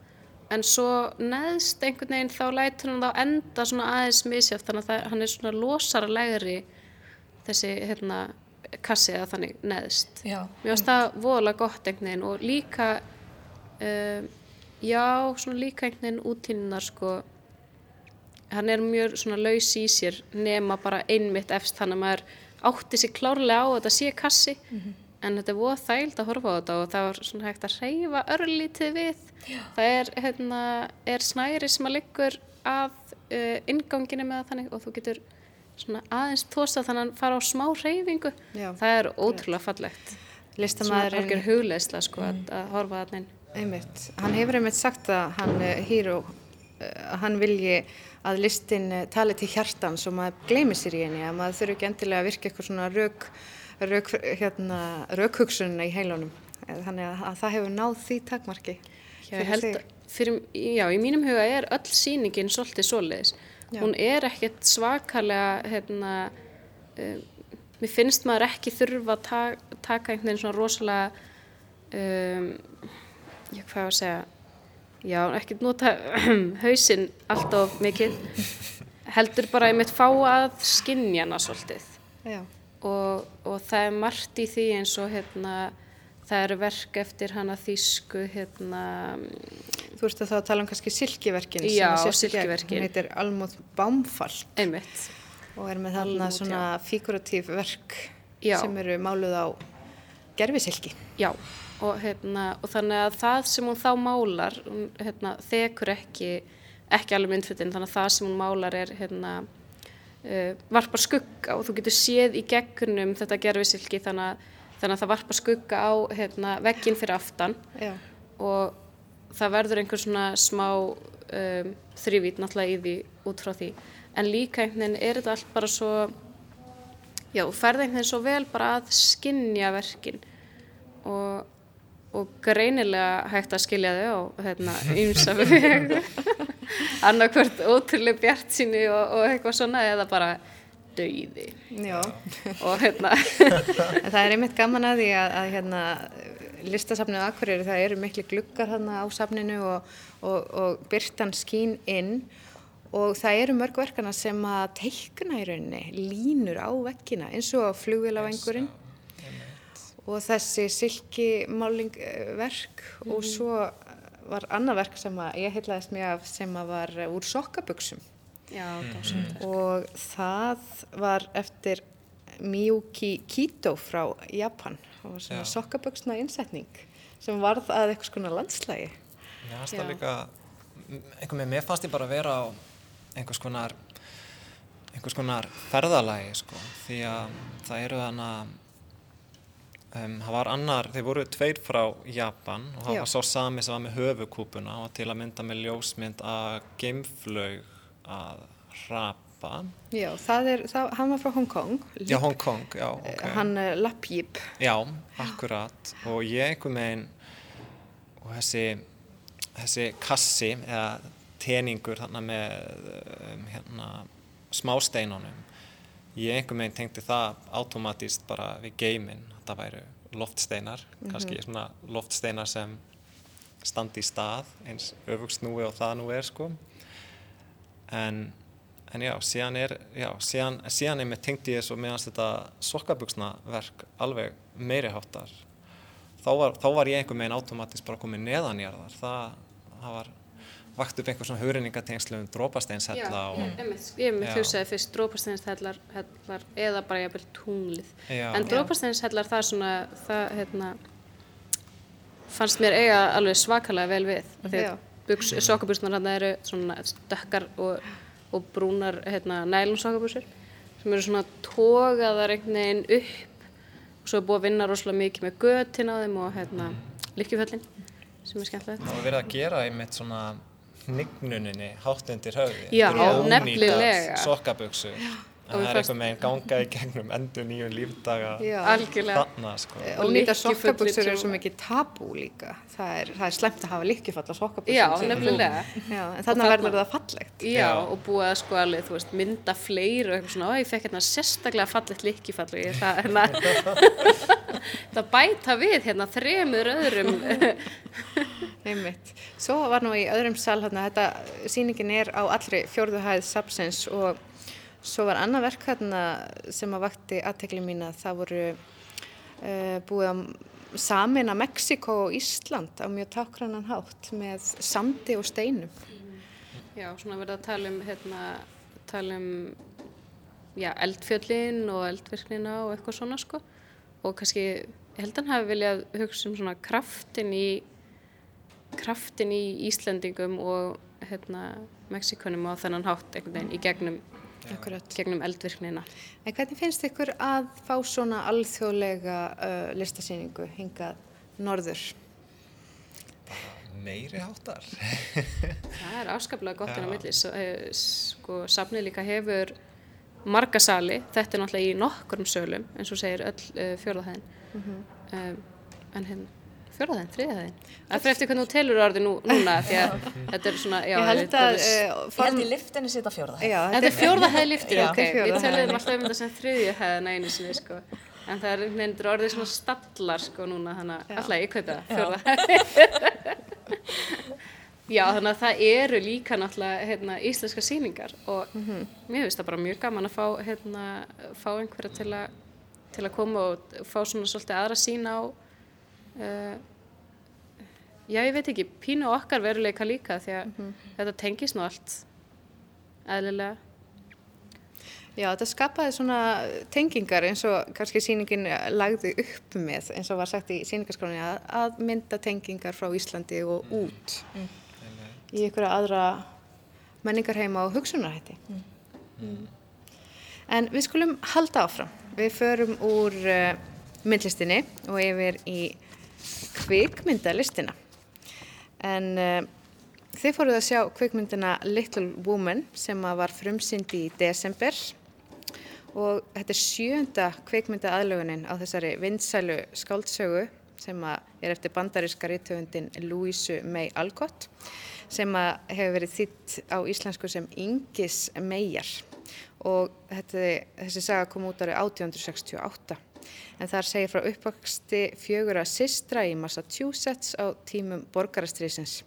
En svo neðst einhvern veginn þá lætur hann þá enda svona aðeins misjátt þannig að það, hann er svona losara legri þessi hérna, kassi eða þannig neðst. Já, Mér finnst það voðalega gott einhvern veginn og líka, um, já, svona líka einhvern veginn útlínnar sko, hann er mjög svona laus í sér nema bara einmitt efst þannig að maður átti sig klárlega á að þetta sé kassi en þetta er voða þægild að horfa á þetta og það var svona hægt að hreyfa örlítið við. Það er, hérna, er snæri sem að liggur að uh, inganginu með þannig og þú getur svona aðeins tósta þannig að hann fara á smá hreyfingu. Já. Það er ótrúlega fallegt. Listamæðurinn, algjör hugleisla sko að, að horfa þarna inn. einmitt, hann hefur einmitt sagt að hann, eh, Hiro, eh, að hann vilji að listin eh, tali til hjartans og maður gleymi sér í henni, að maður þurfi ekki endilega að virka eitthvað svona rauk, rauk, hérna, raukhugsunna í heilunum. Eh, Þannig að, að það hefur náð því takmarki. Já, ég held að fyrir, já, í mínum huga er öll sýningin svolítið svoleiðis. Já. Hún er ekkert svakalega, hérna, um, mér finnst maður ekki þurfa að ta taka einhvern veginn svona rosalega um, já, hvað var að segja já, ekki nota <clears throat> hausinn alltaf mikið heldur bara einmitt fá að skinja hana svolítið Já, og, og það er margt í því eins og hérna það eru verk eftir hana þýsku hérna þú veist að þá að tala um kannski silkiverkin Já, silkiverkin. Hún heitir Almóð Bámfall einmitt og er með þarna Almóð, svona figuratív verk Já. sem eru máluð á gerfisilki. Já, og, hérna, og þannig að það sem hún þá málar, hérna, þekur ekki, ekki alveg myndfötin, þannig að það sem hún málar er hérna, varpar skugga og þú getur séð í gegnum þetta gerfisilki þannig að, þannig að það varpar skugga á hérna, vegginn fyrir aftan. Já, og það verður einhver svona smá um, þrývít náttúrulega í því út frá því. En líka einhvern veginn er þetta allt bara svo já, þú ferð einhvern veginn svo vel bara að skinja verkin. Og, og greinilega hægt að skilja þau á hérna ymsa veg. <laughs> Annarkvört ótrúlega bjart síni og, og eitthvað svona eða bara dauði. Já. og hérna. En það er einmitt gaman að því að, að hérna, listasafnið Akureyri, það eru miklu gluggar þarna á safninu og, og, og byrtan skín inn. Og það eru mörg verkana sem að teikna í rauninni línur á vekkina eins og flugvélavengurinn og þessi silki málingverk og svo var annað verk sem að ég heitlaðist mjög af sem að var úr sokkabuxum. Já, dásamlegt. og það var eftir Miyuki Kito frá Japan. Og svona sokkaböksna innsetning sem varð að eitthvað skona landslægi Mér fannst Já. það líka, einhvern veginn, mér fannst ég bara vera á einhvers konar, einhvers konar ferðalagi, sko, því að það eru þannig um, það var annar, þeir voru tveir frá Japan og það Já. var svo sami sem var með höfukúpuna og til að mynda með ljósmynd að geimflaug að hrapa. Já, það er, það, hann var frá Hong Kong Já, Hong Kong, já, ok. hann uh, Lapjip Já, akkurat og ég einhvern veginn og þessi, þessi kassi eða teningur þarna með um, hérna, smásteinunum ég einhvern veginn tengdi það automatíst bara við geiminn það væru loftsteinar kannski svona loftsteinar sem standi í stað eins öfugsnúi og það nú er sko en En já, síðan er, já, síðan, síðan er með tengdi ég svo meðan þetta sokkabugsna verk alveg meiri háttar. Þá var, þá var ég einhver meginn automatist bara komið neðanjarðar. Það, það var vakt upp einhver svona hugrenningatengslu um drópasteinshella og Einmitt, ég með Já. hugsaði fyrst drópasteinshellar hellar, eða bara jafnvel tunglið. Já. En drópasteinshellar það svona, það hérna, fannst mér eiga alveg svakalega vel við. Því að buks, sokkabuxnar hann eru svona stökkar og, og brúnar hérna, nælum sokkabuxur sem eru svona tógaðar einhvern veginn upp og svo er búið að vinna rosalega mikið með götin á þeim og hérna, lykkjuföllin sem er skemmtilegt. það var verið að gera einmitt svona hnignuninni hátt undir höfði. Já, nefnilega. Sokkabuksu. En það er fannst- einhver meginn gangað í gegnum endur nýjum lífdaga þarna sko. og nýta sokkaböksur sem- svo mikið tabú líka það er, það er slemt að hafa lykkjufall á sokkaböksum Já, nefnilega. Já, en Og þarna þarna- verður það fallegt Já, Já. og búið að sko alveg, þú veist, mynda fleiri og eitthvað svona, ég fekk hérna sérstaklega fallegt lykkifall og ég það, hérna, <laughs> <laughs> það bæta við hérna þremur öðrum, <laughs> Einmitt. Svo var nú í öðrum sal hérna, þetta sýningin er á allri fjórðu hæð sapsins og svo var annað verk hérna sem að vakti aðtekli mína, það voru uh, búið að samina Mexiko og Ísland á mjög tákrannan hátt með sandi og steinum. já, svona verið að tala um, hérna, tala um, já, eldfjöllin og eldvirknina og eitthvað svona, sko, og kannski, ég held að hann hafi viljað hugsa um svona kraftin í, kraftin í Íslendingum og, hérna, Mexikonum á þennan hátt einhvern veginn í gegnum, gegnum eldvirknina. En hvernig finnst ykkur að fá svona alþjóðlega uh, listasýningu hingað norður? Meiri háttar. Það er afskaplega gott inn á Já. milli. Eh, Sko, safnið líka hefur marga sali. Þetta er náttúrulega í nokkurum sölum, eins og segir öll uh, fjórðahæðin. um, en hérna, fjórðahæðin, þriðahæðin. Það fyrir eftir hvernig þú telur orðið nú, núna, því að <laughs> þetta er svona, já, Ég held að uh, Ég form... held í liftinni sita fjórða. Já, Þetta er fjórðahæð liftir, Já, ok. Við töluðum alltaf um þetta sem þriðju hæðina einu sinni, sko. en það er veginn orðið svona stallar sko núna þannig að alltaf ég það fjórða <laughs> Já, þannig að það eru líka náttúrulega hérna, íslenska sýningar og mér finnst það bara mjög gaman að fá, hérna, fá einhverja til, a, til að koma og fá svona svolítið aðra sín á uh, já, ég veit ekki, pínu okkar veruleika líka því að þetta tengist nú allt eðlilega. Já, þetta skapaði svona tengingar eins og kannski sýningin lagði upp með, eins og var sagt í sýningarskráni, að, að mynda tengingar frá Íslandi og út í einhverja aðra menningarheima og hugsunarhætti. Mm. En við skulum halda áfram. Við förum úr uh, myndlistinni og yfir í kvikmyndalistina. En uh, þið fóruð að sjá kvikmyndina Little Woman sem var frumsynd í desember. Og þetta er sjönda kvikmynda aðlögunin á þessari vindsælu skáldsögu sem er eftir bandaríska rítöfundin Louise May Alcott sem hefur verið þýtt á íslensku sem Ingis Meyjar. Og þetta, þessi saga kom út árið 1868 en þar segir frá uppvaksti fjögura systra í Massachusetts á tímum borgarastriðsins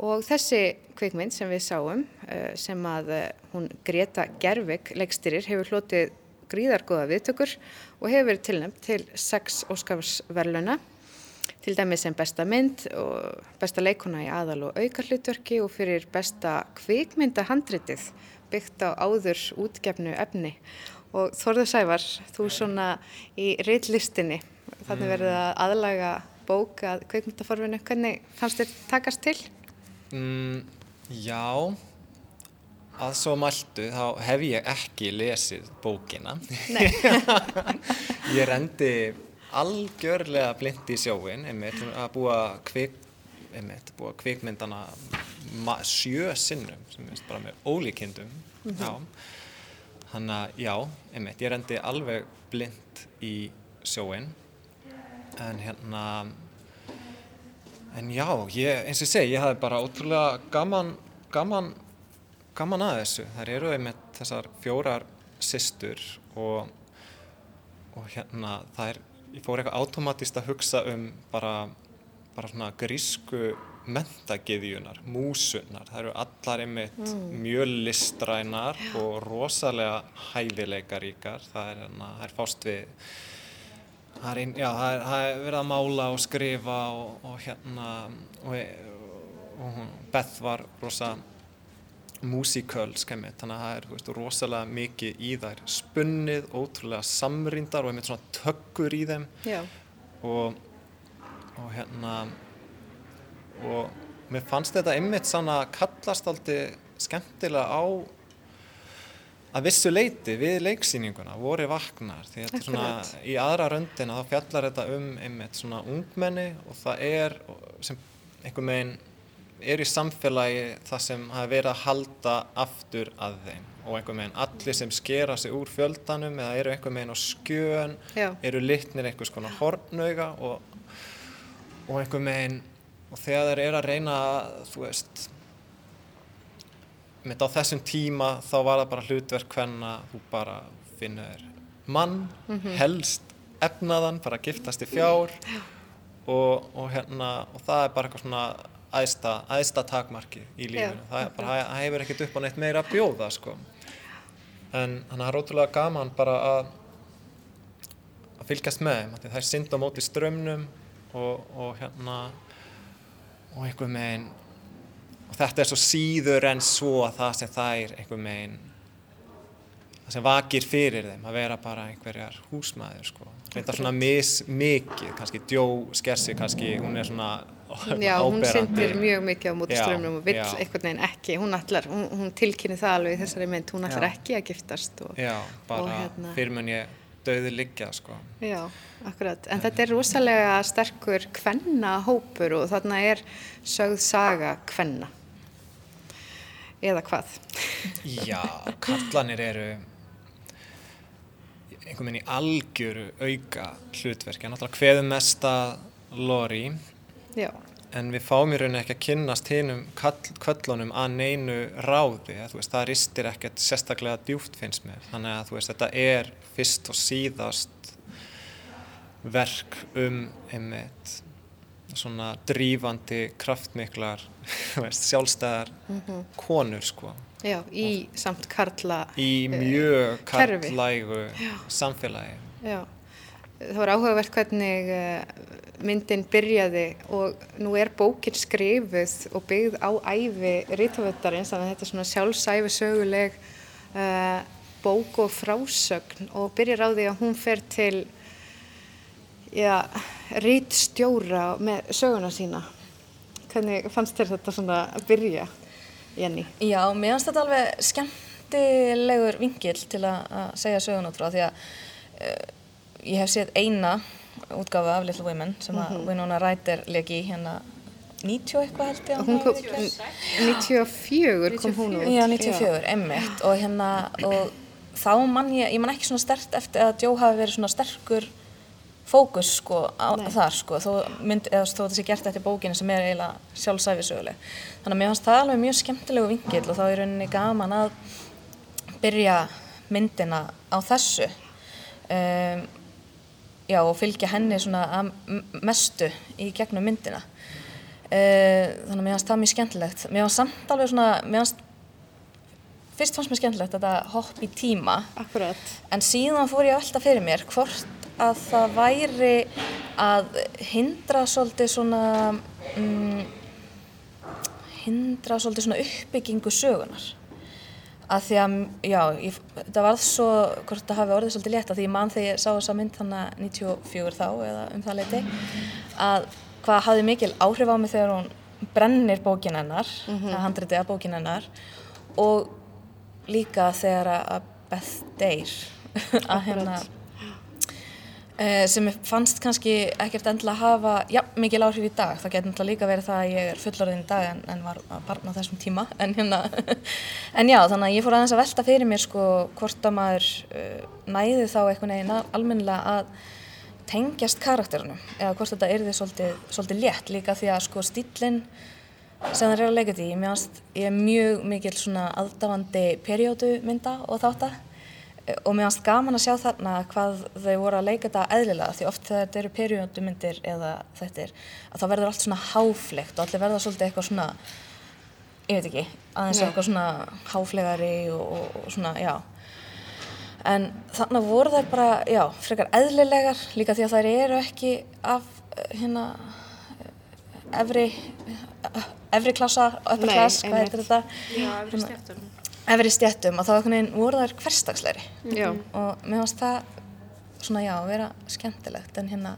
Og þessi kvikmynd sem við sáum, eh, sem að eh, hún Greta Gervik leikstyrir, hefur hlotið gríðargóða viðtökur og hefur verið tilnæmt til sex Óskarsverluna, til dæmi sem besta mynd og besta leikona í aðal og auka hlutverki og fyrir besta kvikmyndahandritið byggt á áður útgefnu efni. Og Þorður Sævar, þú svona í reillistinni, þannig verið að aðlaga bók að kvikmyndaforfinu, hvernig fannst þér takast til? Mm, já, að svo mæltu þá hef ég ekki lesið bókina. Nei. <laughs> ég rendi algjörlega blind í sjóin, einmitt, að búa, kvik, einmitt, búa kvikmyndana ma- sjö sinnum, sem er bara með ólíkindum. Já, þannig að já, einmitt, ég rendi alveg blind í sjóin, en hérna, En já, ég, eins og ég segi, ég hafði bara ótrúlega gaman, gaman, gaman að þessu. Það eru einmitt þessar fjórar systur og, og hérna, það er, ég fór eitthvað automatist að hugsa um bara, bara svona grísku mentagiðjunar, músunar. Það eru allar einmitt mjög listrænar og rosalega hæfileikaríkar. Það er, hérna, það er fást við Það er, ein, já, það er, það er verið að mála og skrifa og, og hérna og, og Beth var rosa músiköl skemmið, þannig að það er veist, rosalega mikið í þær spunnið, ótrúlega samrýndar og einmitt svona tökkur í þeim Já. og, og hérna og mér fannst þetta einmitt svona kallast aldrei skemmtilega á að vissu leiti við leiksýninguna voru vaknar. Því er svona í aðra röndina þá fjallar þetta um einmitt svona ungmenni og það er sem einhver megin er í samfélagi það sem hafi verið að halda aftur að þeim. Og einhver megin allir sem skera sig úr fjöldanum eða eru einhver megin á skjön Já. eru litnir einhvers konar hornauga og, og einhver megin og þegar þeir eru að reyna þú veist mitt á þessum tíma þá var það bara hlutverk hvenna þú bara finnur mann, helst efnaðan, bara giftast í fjár. Og, og hérna og það er bara eitthvað svona æðsta, æðsta takmarki í lífinu. Það, er bara, það hefur ekkert upp á neitt meira að bjóða sko. en það er ótrúlega gaman bara að að fylgjast með þeim það er synd á móti strömmnum og, og hérna og einhver megin og þetta er svo síður en svo að það sem það er einhver megin það sem vakir fyrir þeim að vera bara einhverjar húsmaður sko. reynda svona mis, mikið kannski djó skersi kannski hún er svona <laughs> Já, hún áberandi. syndir mjög mikið á móti Já, strömmnum og vill já. einhvern veginn ekki, hún hún, hún tilkynni það alveg í þessari mynd, hún ætlar Já. ekki að giftast og, já, bara og hérna- fyrir mun ég döði liggja sko. já, akkurat, en þetta er rosalega sterkur kvenna hópur og þarna er sögð saga kvenna. Eða hvað? Já, kallanir eru einhvern veginn í algjöru auka hlutverki, hann alltaf hveðum mesta Lori já, En við fáum í rauninni ekki að kynnast hinum kvöllunum að neinu ráði, það ristir ekkert sérstaklega djúft finnst mér. Þannig að veist, þetta er fyrst og síðast verk um einmitt svona drífandi, kraftmiklar, <laughs> þú veist, sjálfstæðar konur sko Já, í samt karla í mjög kerfi. karlægu samfélagi. Já, það var áhugavert hvernig eh, myndin byrjaði og nú er bókin skrifuð og byggð á æfi rítavöldarins, þannig að þetta er svona sjálfsæfi söguleg uh, bók og frásögn og byrjar á því að hún fer til já, rítstjóra með söguna sína. Hvernig fannst þér þetta svona að byrja, Jenny? Já, mér finnst þetta alveg skemmtilegur vingil til að að segja sögun út frá því að uh, ég hef séð eina útgáfa af Little Women sem að Winona Ryder leki í hérna 90 eitthvað held ég að Hún verið. 94 kom hún út. Já, 94, emmitt og hérna og þá mann ég, ég man ekki svona stert eftir að Joe hafi verið svona sterkur fókus sko á, þar sko þó, mynd, eða, þó þetta sé gert eftir bókinu sem er eiginlega sjálfsæfisöguleg þannig að mér fannst það alveg mjög skemmtilegu vingill og þá er rauninni gaman að byrja myndina á þessu. Um, já og fylgja henni svona mestu í gegnum myndina. Uh, þannig að mér fannst það mjög skemmtilegt. Mér fannst samt alveg svona mér fannst fyrst fannst mér skemmtilegt þetta hopp í tíma Akkurat. en síðan fór ég velta fyrir mér hvort að það væri að hindra svolítið svona mm, hindra svolítið svona uppbyggingu sögunar að því að, já, ég, það varð svo hvort það hafi orðið svolítið létt að því ég man þegar ég sá þessa mynd þannig 94 þá eða um það leiti að hvað hafði mikil áhrif á mig þegar hún brennir bókin hennar mm -hmm. það handriti af bókin hennar og líka þegar að Beth deyr <laughs> að hérna Uh, sem fannst kannski ekkert endilega hafa ja, mikil áhrif í dag. Það getur náttúrulega líka verið það að ég er fullorðin í dag en, en var að barna á þessum tíma. <laughs> En, hérna, <laughs> en já, þannig að ég fór aðeins að velta fyrir mér sko hvort að maður uh, næði þá einhvern veginn almennilega að tengjast karakterunum eða hvort þetta yrði svolítið, svolítið létt líka því að sko stílinn sem það er að leika því, ég er mjög mikil svona aðdáandi periódu mynda og þáttar og mér finnst gaman að sjá þarna hvað þau voru að leika þetta eðlilega því oft þegar þetta eru periódumyndir eða þetta er að þá verður allt svona háflegt og allir verða svolítið eitthvað svona ég veit ekki, aðeins eitthvað svona háflegari og, og, og svona, já. En þannig voru þær bara, já, frekar eðlilegar líka því að þær eru ekki af eh, hérna eh, efri efri klassa, upper Nei, class, hvað heitir þetta Já, efri stjættum. efri stjettum og þá einhvern veginn voru þær hverstagsleiri Já. og mér finnst það svona já, vera skemmtilegt en hérna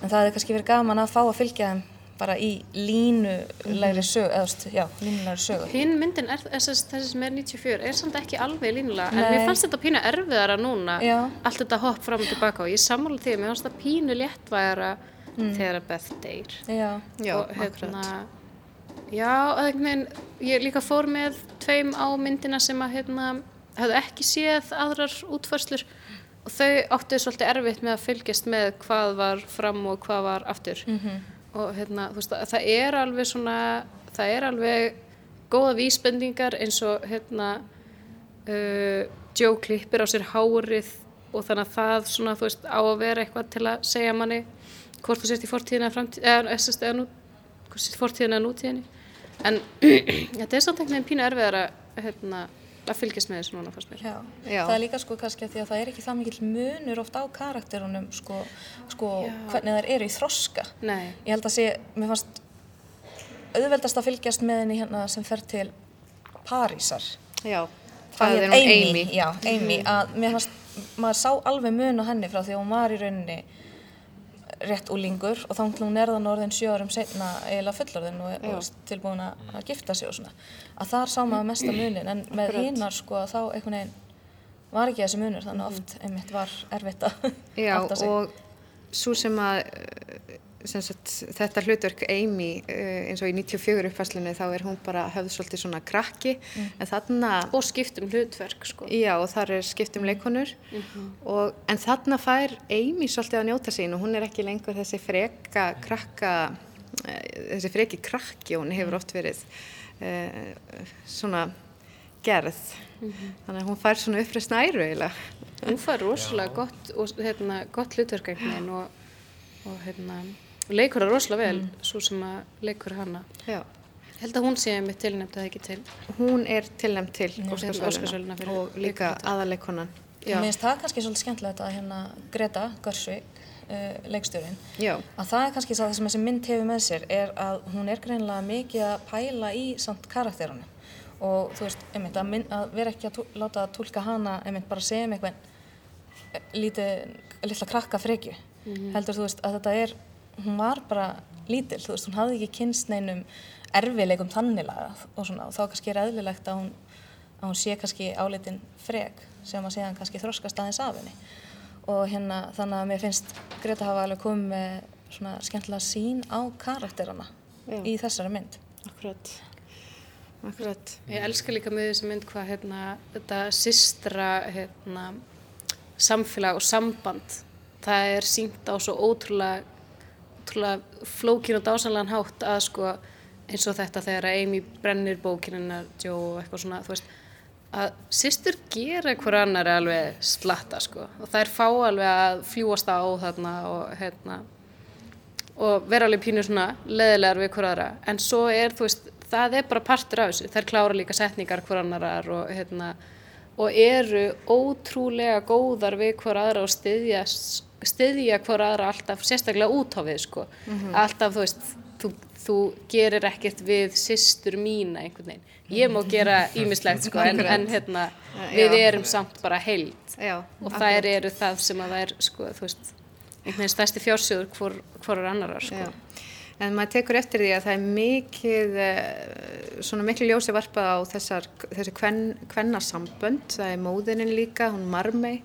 en það hefði kannski verið gaman að fá að fylgja þeim bara í línulegri sögu eða, þú veist, já, línulegri sögu Hinn myndin, er, þessi, sem er 94, er samt ekki alveg línulega, en Nei. mér fannst þetta pínu erfiðara núna, Já. allt þetta hopp fram og tilbaka og ég sammála því, að mér fannst þetta pínu léttvægara Mm. þegar að Beth deyr. Já, Já, og hérna, akkurat. Já, veginn, ég líka fór með tveim á myndina sem að hérna, hefðu ekki séð aðrar útförslur og þau áttu svolítið erfitt með að fylgjast með hvað var fram og hvað var aftur. Mhm. og hérna, veist, það er alveg svona, það er alveg góða vísbendingar eins og hérna uh, Joe klippir á sér hárið og þannig að það svona, veist, á að vera eitthvað til að segja manni hvort þú sést í fortíðina eða eða, eða, eða nútíðinni en <clears throat> þetta er samt einhvern veginn pínu erfiðar að, hérna, að fylgjast með þessu núna fannst mér. já. Já. Það er líka sko kannski að því að það er ekki það mikill munur oft á karakterunum sko, sko hvernig þær eru í þroska. Nei, Ég held að sé, mér fannst auðveldast að fylgjast með henni hérna sem fer til Parísar. Já, það er hún Amy. Já, Amy, að mér fannst, maður sá alveg mun á henni frá því að hún var í rauninni rétt úlingur og þá er þann orðin sjö árum setna eiginlega fullorðin og, og tilbúin að gifta sig og svona. Að þar sá maður mesta munin en með hinnar sko þá einhvern veginn var ekki þessi munur þannig oft einmitt var erfitt að átta sig. og svo sem að sagt, þetta hlutverk Amy eh, eins og í 94 uppfæslunni þá er hún bara höfð svolítið svona krakki. En þarna, og skiptum hlutverk, sko. já og þar er skipt um leikonur og, en þarna fær Amy svolítið að njóta sín og hún er ekki lengur þessi freka krakka eh, þessi freki krakki og hún hefur oft verið uh, svona gerð. Þannig að hún fær svona uppreist næru eiginlega. Hún fær rosalega gott, og, hérna, gott hlutverk einhvern veginn og, og hérna, leikur það rosalega vel, svo sem að leikur hana. Já. Held að hún sé mitt tilnæmt að ekki til. hún er tilnæmt til fyrir og líka aðaleikonan Já. Mér finnst það kannski svolítið skemmtilegt að hérna Greta Görsvik, uh, leikstjórin, Já, að það er kannski það sem þessi mynd hefur með sér er að hún er greinlega mikið að pæla í samt karakterunum og þú veist, einmitt, að, mynd, að vera ekki að tú, láta að tólka hana, einmitt, bara sem einhvern eh, lítið, litla krakka frekju, heldur þú veist að þetta er, hún var bara lítil, þú veist, hún hafði ekki kynst neinum erfileikum þannilega og svona, og þá kannski er eðlilegt að hún, að hún sé kannski álitin frek sem að síðan kannski þroskast aðeins af henni og hérna þannig að mér finnst Greta hafa alveg komið með svona skemmtilega sín á karakterana Já. í þessari mynd. akkurat Akkurat Ég elska líka með þessu mynd hvað hérna, þetta systra hérna, samfélag og samband það er sínt á svo ótrúlega, ótrúlega flókin og dásanlegan hátt að sko eins og þetta þegar Amy brennir bókinina og eitthvað svona þú veist að systur gera hver annar alveg slatta sko. Og þær fá alveg að fljúast á þarna og hérna og vera alveg pínu svona leðilegar við hver aðra. En svo er þú veist það er bara partur af þessu, þær klára líka setningar hver annarar og hérna og eru ótrúlega góðar við hver aðra og styðja styðja hver aðra alltaf sérstaklega út á við sko. Alltaf þú veist þú, þú gerir ekkert við systur mína einhvern veginn. Ég má gera <laughs> ímislegt sko en, en hérna við erum samt bara heild. Já, og þær eru það sem að það er sko þú veist einhvern veginn stærsti fjársjóður hvor, hvorar annarar sko. Já. En maður tekur eftir því að það er mikið, eh, svona miklu ljósi varpað á þessar, þessi kven, kvennasambönd, það er móðinin líka, hún Marmei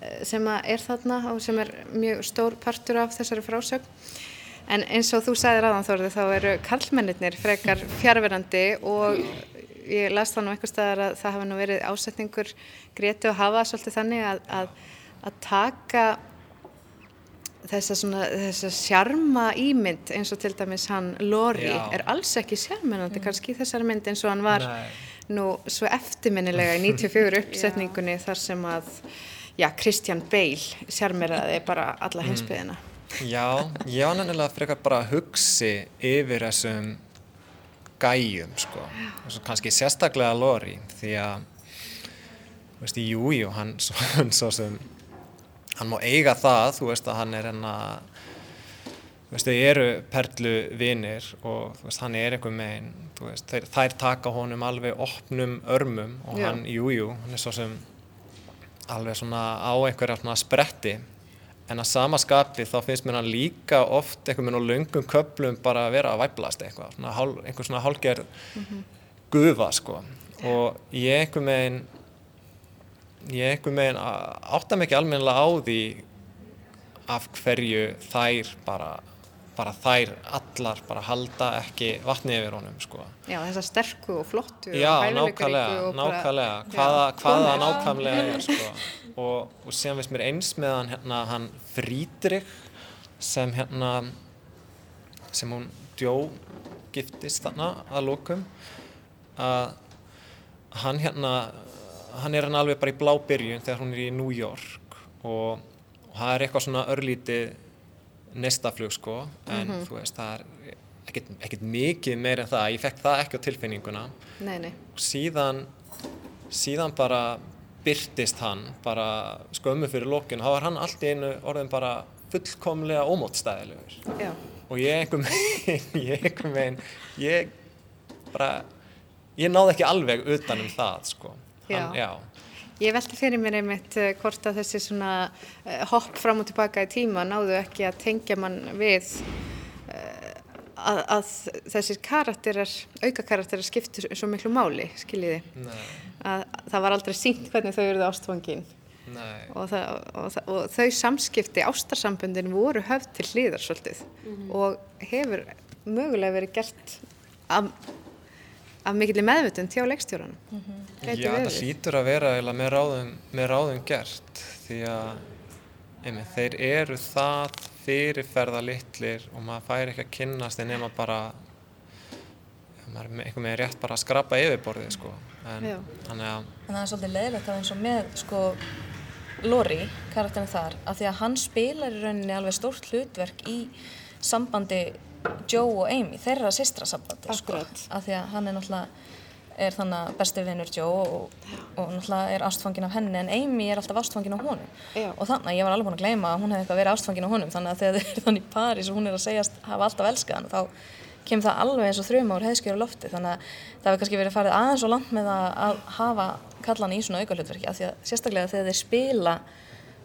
eh, sem að er þarna og sem er mjög stór partur af þessari frásögn. En eins og þú sagðir aðan Þórði þá eru karlmennir frekar fjárverandi og ég las það nú einhver staðar að það hafa nú verið ásetningur Greti og hafa svolítið þannig að, að, að taka þessa svona, þessa sjarma ímynd eins og til dæmis hann Lori Já. er alls ekki sjarmennandi kannski í þessari mynd eins og hann var Nei. nú svo eftirminnilega í <laughs> 94 uppsetningunni þar sem að já, Christian Bale sjarmeraði bara alla heimsbyðina Já, ég var nefnilega frekar bara að hugsi yfir þessum gæjum, sko. Svo kannski sérstaklega Lori, því að, þú veist, jú, jú, hann svo, <laughs> hann svo sem, hann má eiga það, þú veist, að hann er henn að, þú veist, þau eru perlu vinir og, þú veist, hann er einhver megin, þú veist, þeir, þær taka honum alveg opnum örmum og Já. hann, jú, jú, hann er svo sem alveg svona á einhverja svona spretti. En að sama skapi þá finnst mér hann líka oft einhvern veginn á löngum köplum bara að vera að væplast eitthvað, svona hál, einhver svona hálgerð gufa sko. Og ég einhvern veginn ég einhvern veginn á- átta ekki almennilega á því af hverju þær bara bara þær allar bara halda ekki vatni yfir honum sko. Já, þessa sterku og flottu Já, og nákvæmlega, nákvæmlega, hvaða, hvaða nákvæmlega er <laughs> sko. Og, og síðan veist mér eins með hann hérna, hann Friedrich sem hérna sem hún djó giftist þarna að lókum að hann hérna hann er hann alveg bara í blábyrjun þegar hún er í New York og, og það er eitthvað svona örlítið nestaflug sko en Mhm. þú veist það er ekkert, ekkert mikið meir en það, ég fekk það ekki á tilfinninguna. Nei, nei, og síðan síðan bara byrtist hann bara skömmu fyrir lókinu, þá var hann allt í einu orðin bara fullkomlega ómótstæðilegur. Já, og ég einhvern veginn <laughs> ég einhvern veginn ég bara ég náði ekki alveg utan um það sko hann, Já. já. Ég velti fyrir mér einmitt eh, hvort að þessi svona eh, hopp fram og tilbaka í tíma náðu ekki að tengja mann við eh, að, að þessir karakterar, auka karakterar skiptur svo miklu máli, skiljiði. Nei, Að það var aldrei sínt hvernig þau eruðu ástfangin nei, og, það, og, það, og þau samskipti, ástarsambundin voru höfð til hliðar svolítið og hefur mögulega verið gert af, af mikill meðvutund hjá leikstjóranum. Gæti já það verið. hlýtur að vera eiginlega með ráðum, með ráðum gert því að einmitt, þeir eru það fyrirferða litlir og maður fær ekki að kynnast en nema bara maður er með einhvern veginn rétt bara að skrapa yfirborðið sko. En þannig að, En það er svolítið leiðilegt að eins og með sko Lori, karakterin þar, að því að hann spilar í rauninni alveg stórt hlutverk í sambandi Joe og Amy, þeirra systra sambandi sko. Að því að hann er náttúrulega er þannig besti vinnur Joe og, og náttúrulega er ástfangin af henni en Amy er alltaf ástfangin af honum Já. og þannig að ég var alveg búin að gleyma að hún hefði eitthvað verið ástfangin af honum þannig að þegar þið er þannig í París og hún er að segjast hafa alltaf elskað hann þá kemur það alveg eins og þrjum ár heiðskjör á lofti þannig að það hefur kannski verið farið aðeins og langt með að, hafa kallan í svona auka hlutverki af því að sérstaklega þegar þeir spila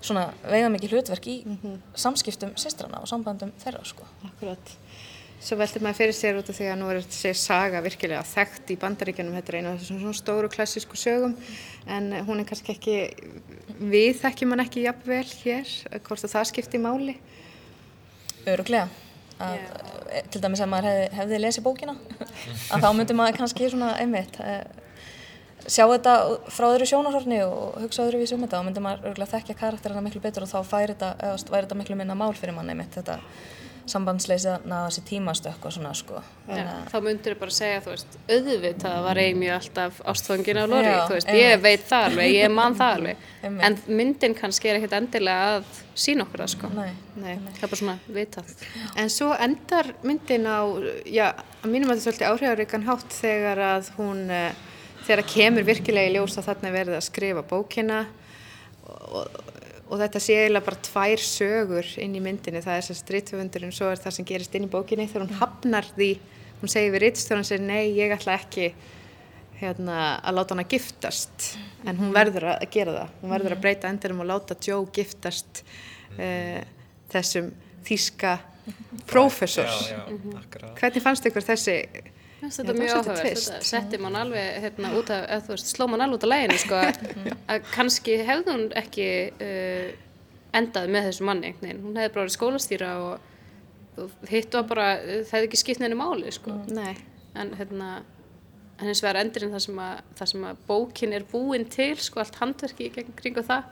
svona veigamikið hlutverk í samskiptum sýstrana og sambandum þeirra sko. Akkurat. Svo veldur maður fyrir sér út af því að nú er þessi saga virkilega þekkt í bandaríkjunum, þetta er einu af þessum svona stóru klassísku sögum en hún er kannski ekki, við þekkjum hann ekki jafnvel hér, hvort að það skipti máli. Öruglega að, e, til dæmis að maður hefði, hefði lesið bókina <laughs> að þá myndi maður kannski svona einmitt e, sjá þetta frá öðru sjónarhorni og hugsa öðru um þetta. Og myndi maður öruglega þekkja karakterina miklu betur og þá færi þetta, eða, væri þetta miklu minna mál fyrir mann einmitt þetta sambandsleysi að þessi tímastökk og svona sko Já, þá myndur þau bara segja, þú veist, auðvitað var Amy alltaf ástfangin á Lori, Já, þú veist, ég veit það alveg, ég man það <laughs> alveg, en myndin kannski er ekkert endilega að sína okkur það, sko. Nei, Nei. Það er bara svona vitað. En svo endar myndin á, já, að mínum að þetta er svolítið áhrifaríkan hátt þegar að hún, eh, þegar að kemur virkilega í ljós að þarna er verið að skrifa bókina og, og þetta sé eiginlega bara tvær sögur inn í myndinni, það er þess að stríðtöfundurinn, svo er það sem gerist inn í bókinni. Þegar hún hafnar því, hún segir við rittstjóran sér, nei, ég ætla ekki hérna, að láta hana giftast, en hún verður að gera það, hún verður að breyta endurum og láta Joe giftast uh, þessum þýska prófessors. já, já, akkurat. Hvernig fannst ykkur þessi? Þetta það er mjög var svolítið áhugavert, twist. þetta setti mann alveg hérna út af, eða þú veist, sló mann alveg út af læginu, sko, að kannski hefði hún ekki uh, endað með þessu manni, veginn. hún hefði bara verið skólastýra og, og hitt var bara, það hefði ekki skipt neinu máli, sko, Nei, en hérna, en hins vegar endurinn það sem að, það sem að bókin er búin til, sko, allt handverki í gegn kringu það,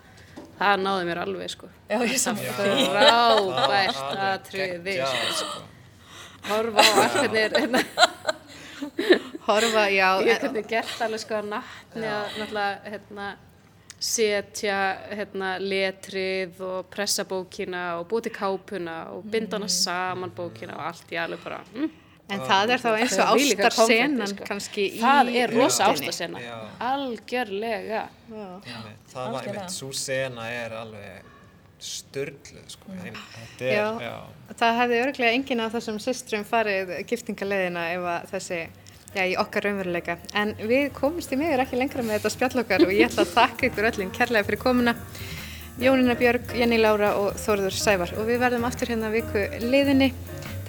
það náði mér alveg, sko. Já, Það frábært atriði, geggjað, sko. Horfa á allt hvernig er, hérna, <laughs> horfa, já, Ég hef hvernig gert alveg sko að nattni að náttúrulega hérna, setja hérna, letrið og pressa bókina og búið til kápuna og binda hana saman bókina og allt í alveg bara mm, en það er þá eins og konfetti, sko. kannski í Það er rosa Já. Algjörlega. Já. Einmitt, það var einmitt, svo sena er alveg störluð, sko, já, Það hefði örglega enginn af þessum systrum farið giftingaleiðina ef að þessi, já, í okkar raunveruleika. En við komumst í miður ekki lengra með þetta spjall okkar og ég ætla að þakka ykkur öllum kærlega fyrir komuna. Jónina Björg, Jenny Lára og Þórður Sævar og við verðum aftur hérna viku liðinni.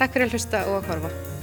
Takk fyrir að hlusta og að horfa.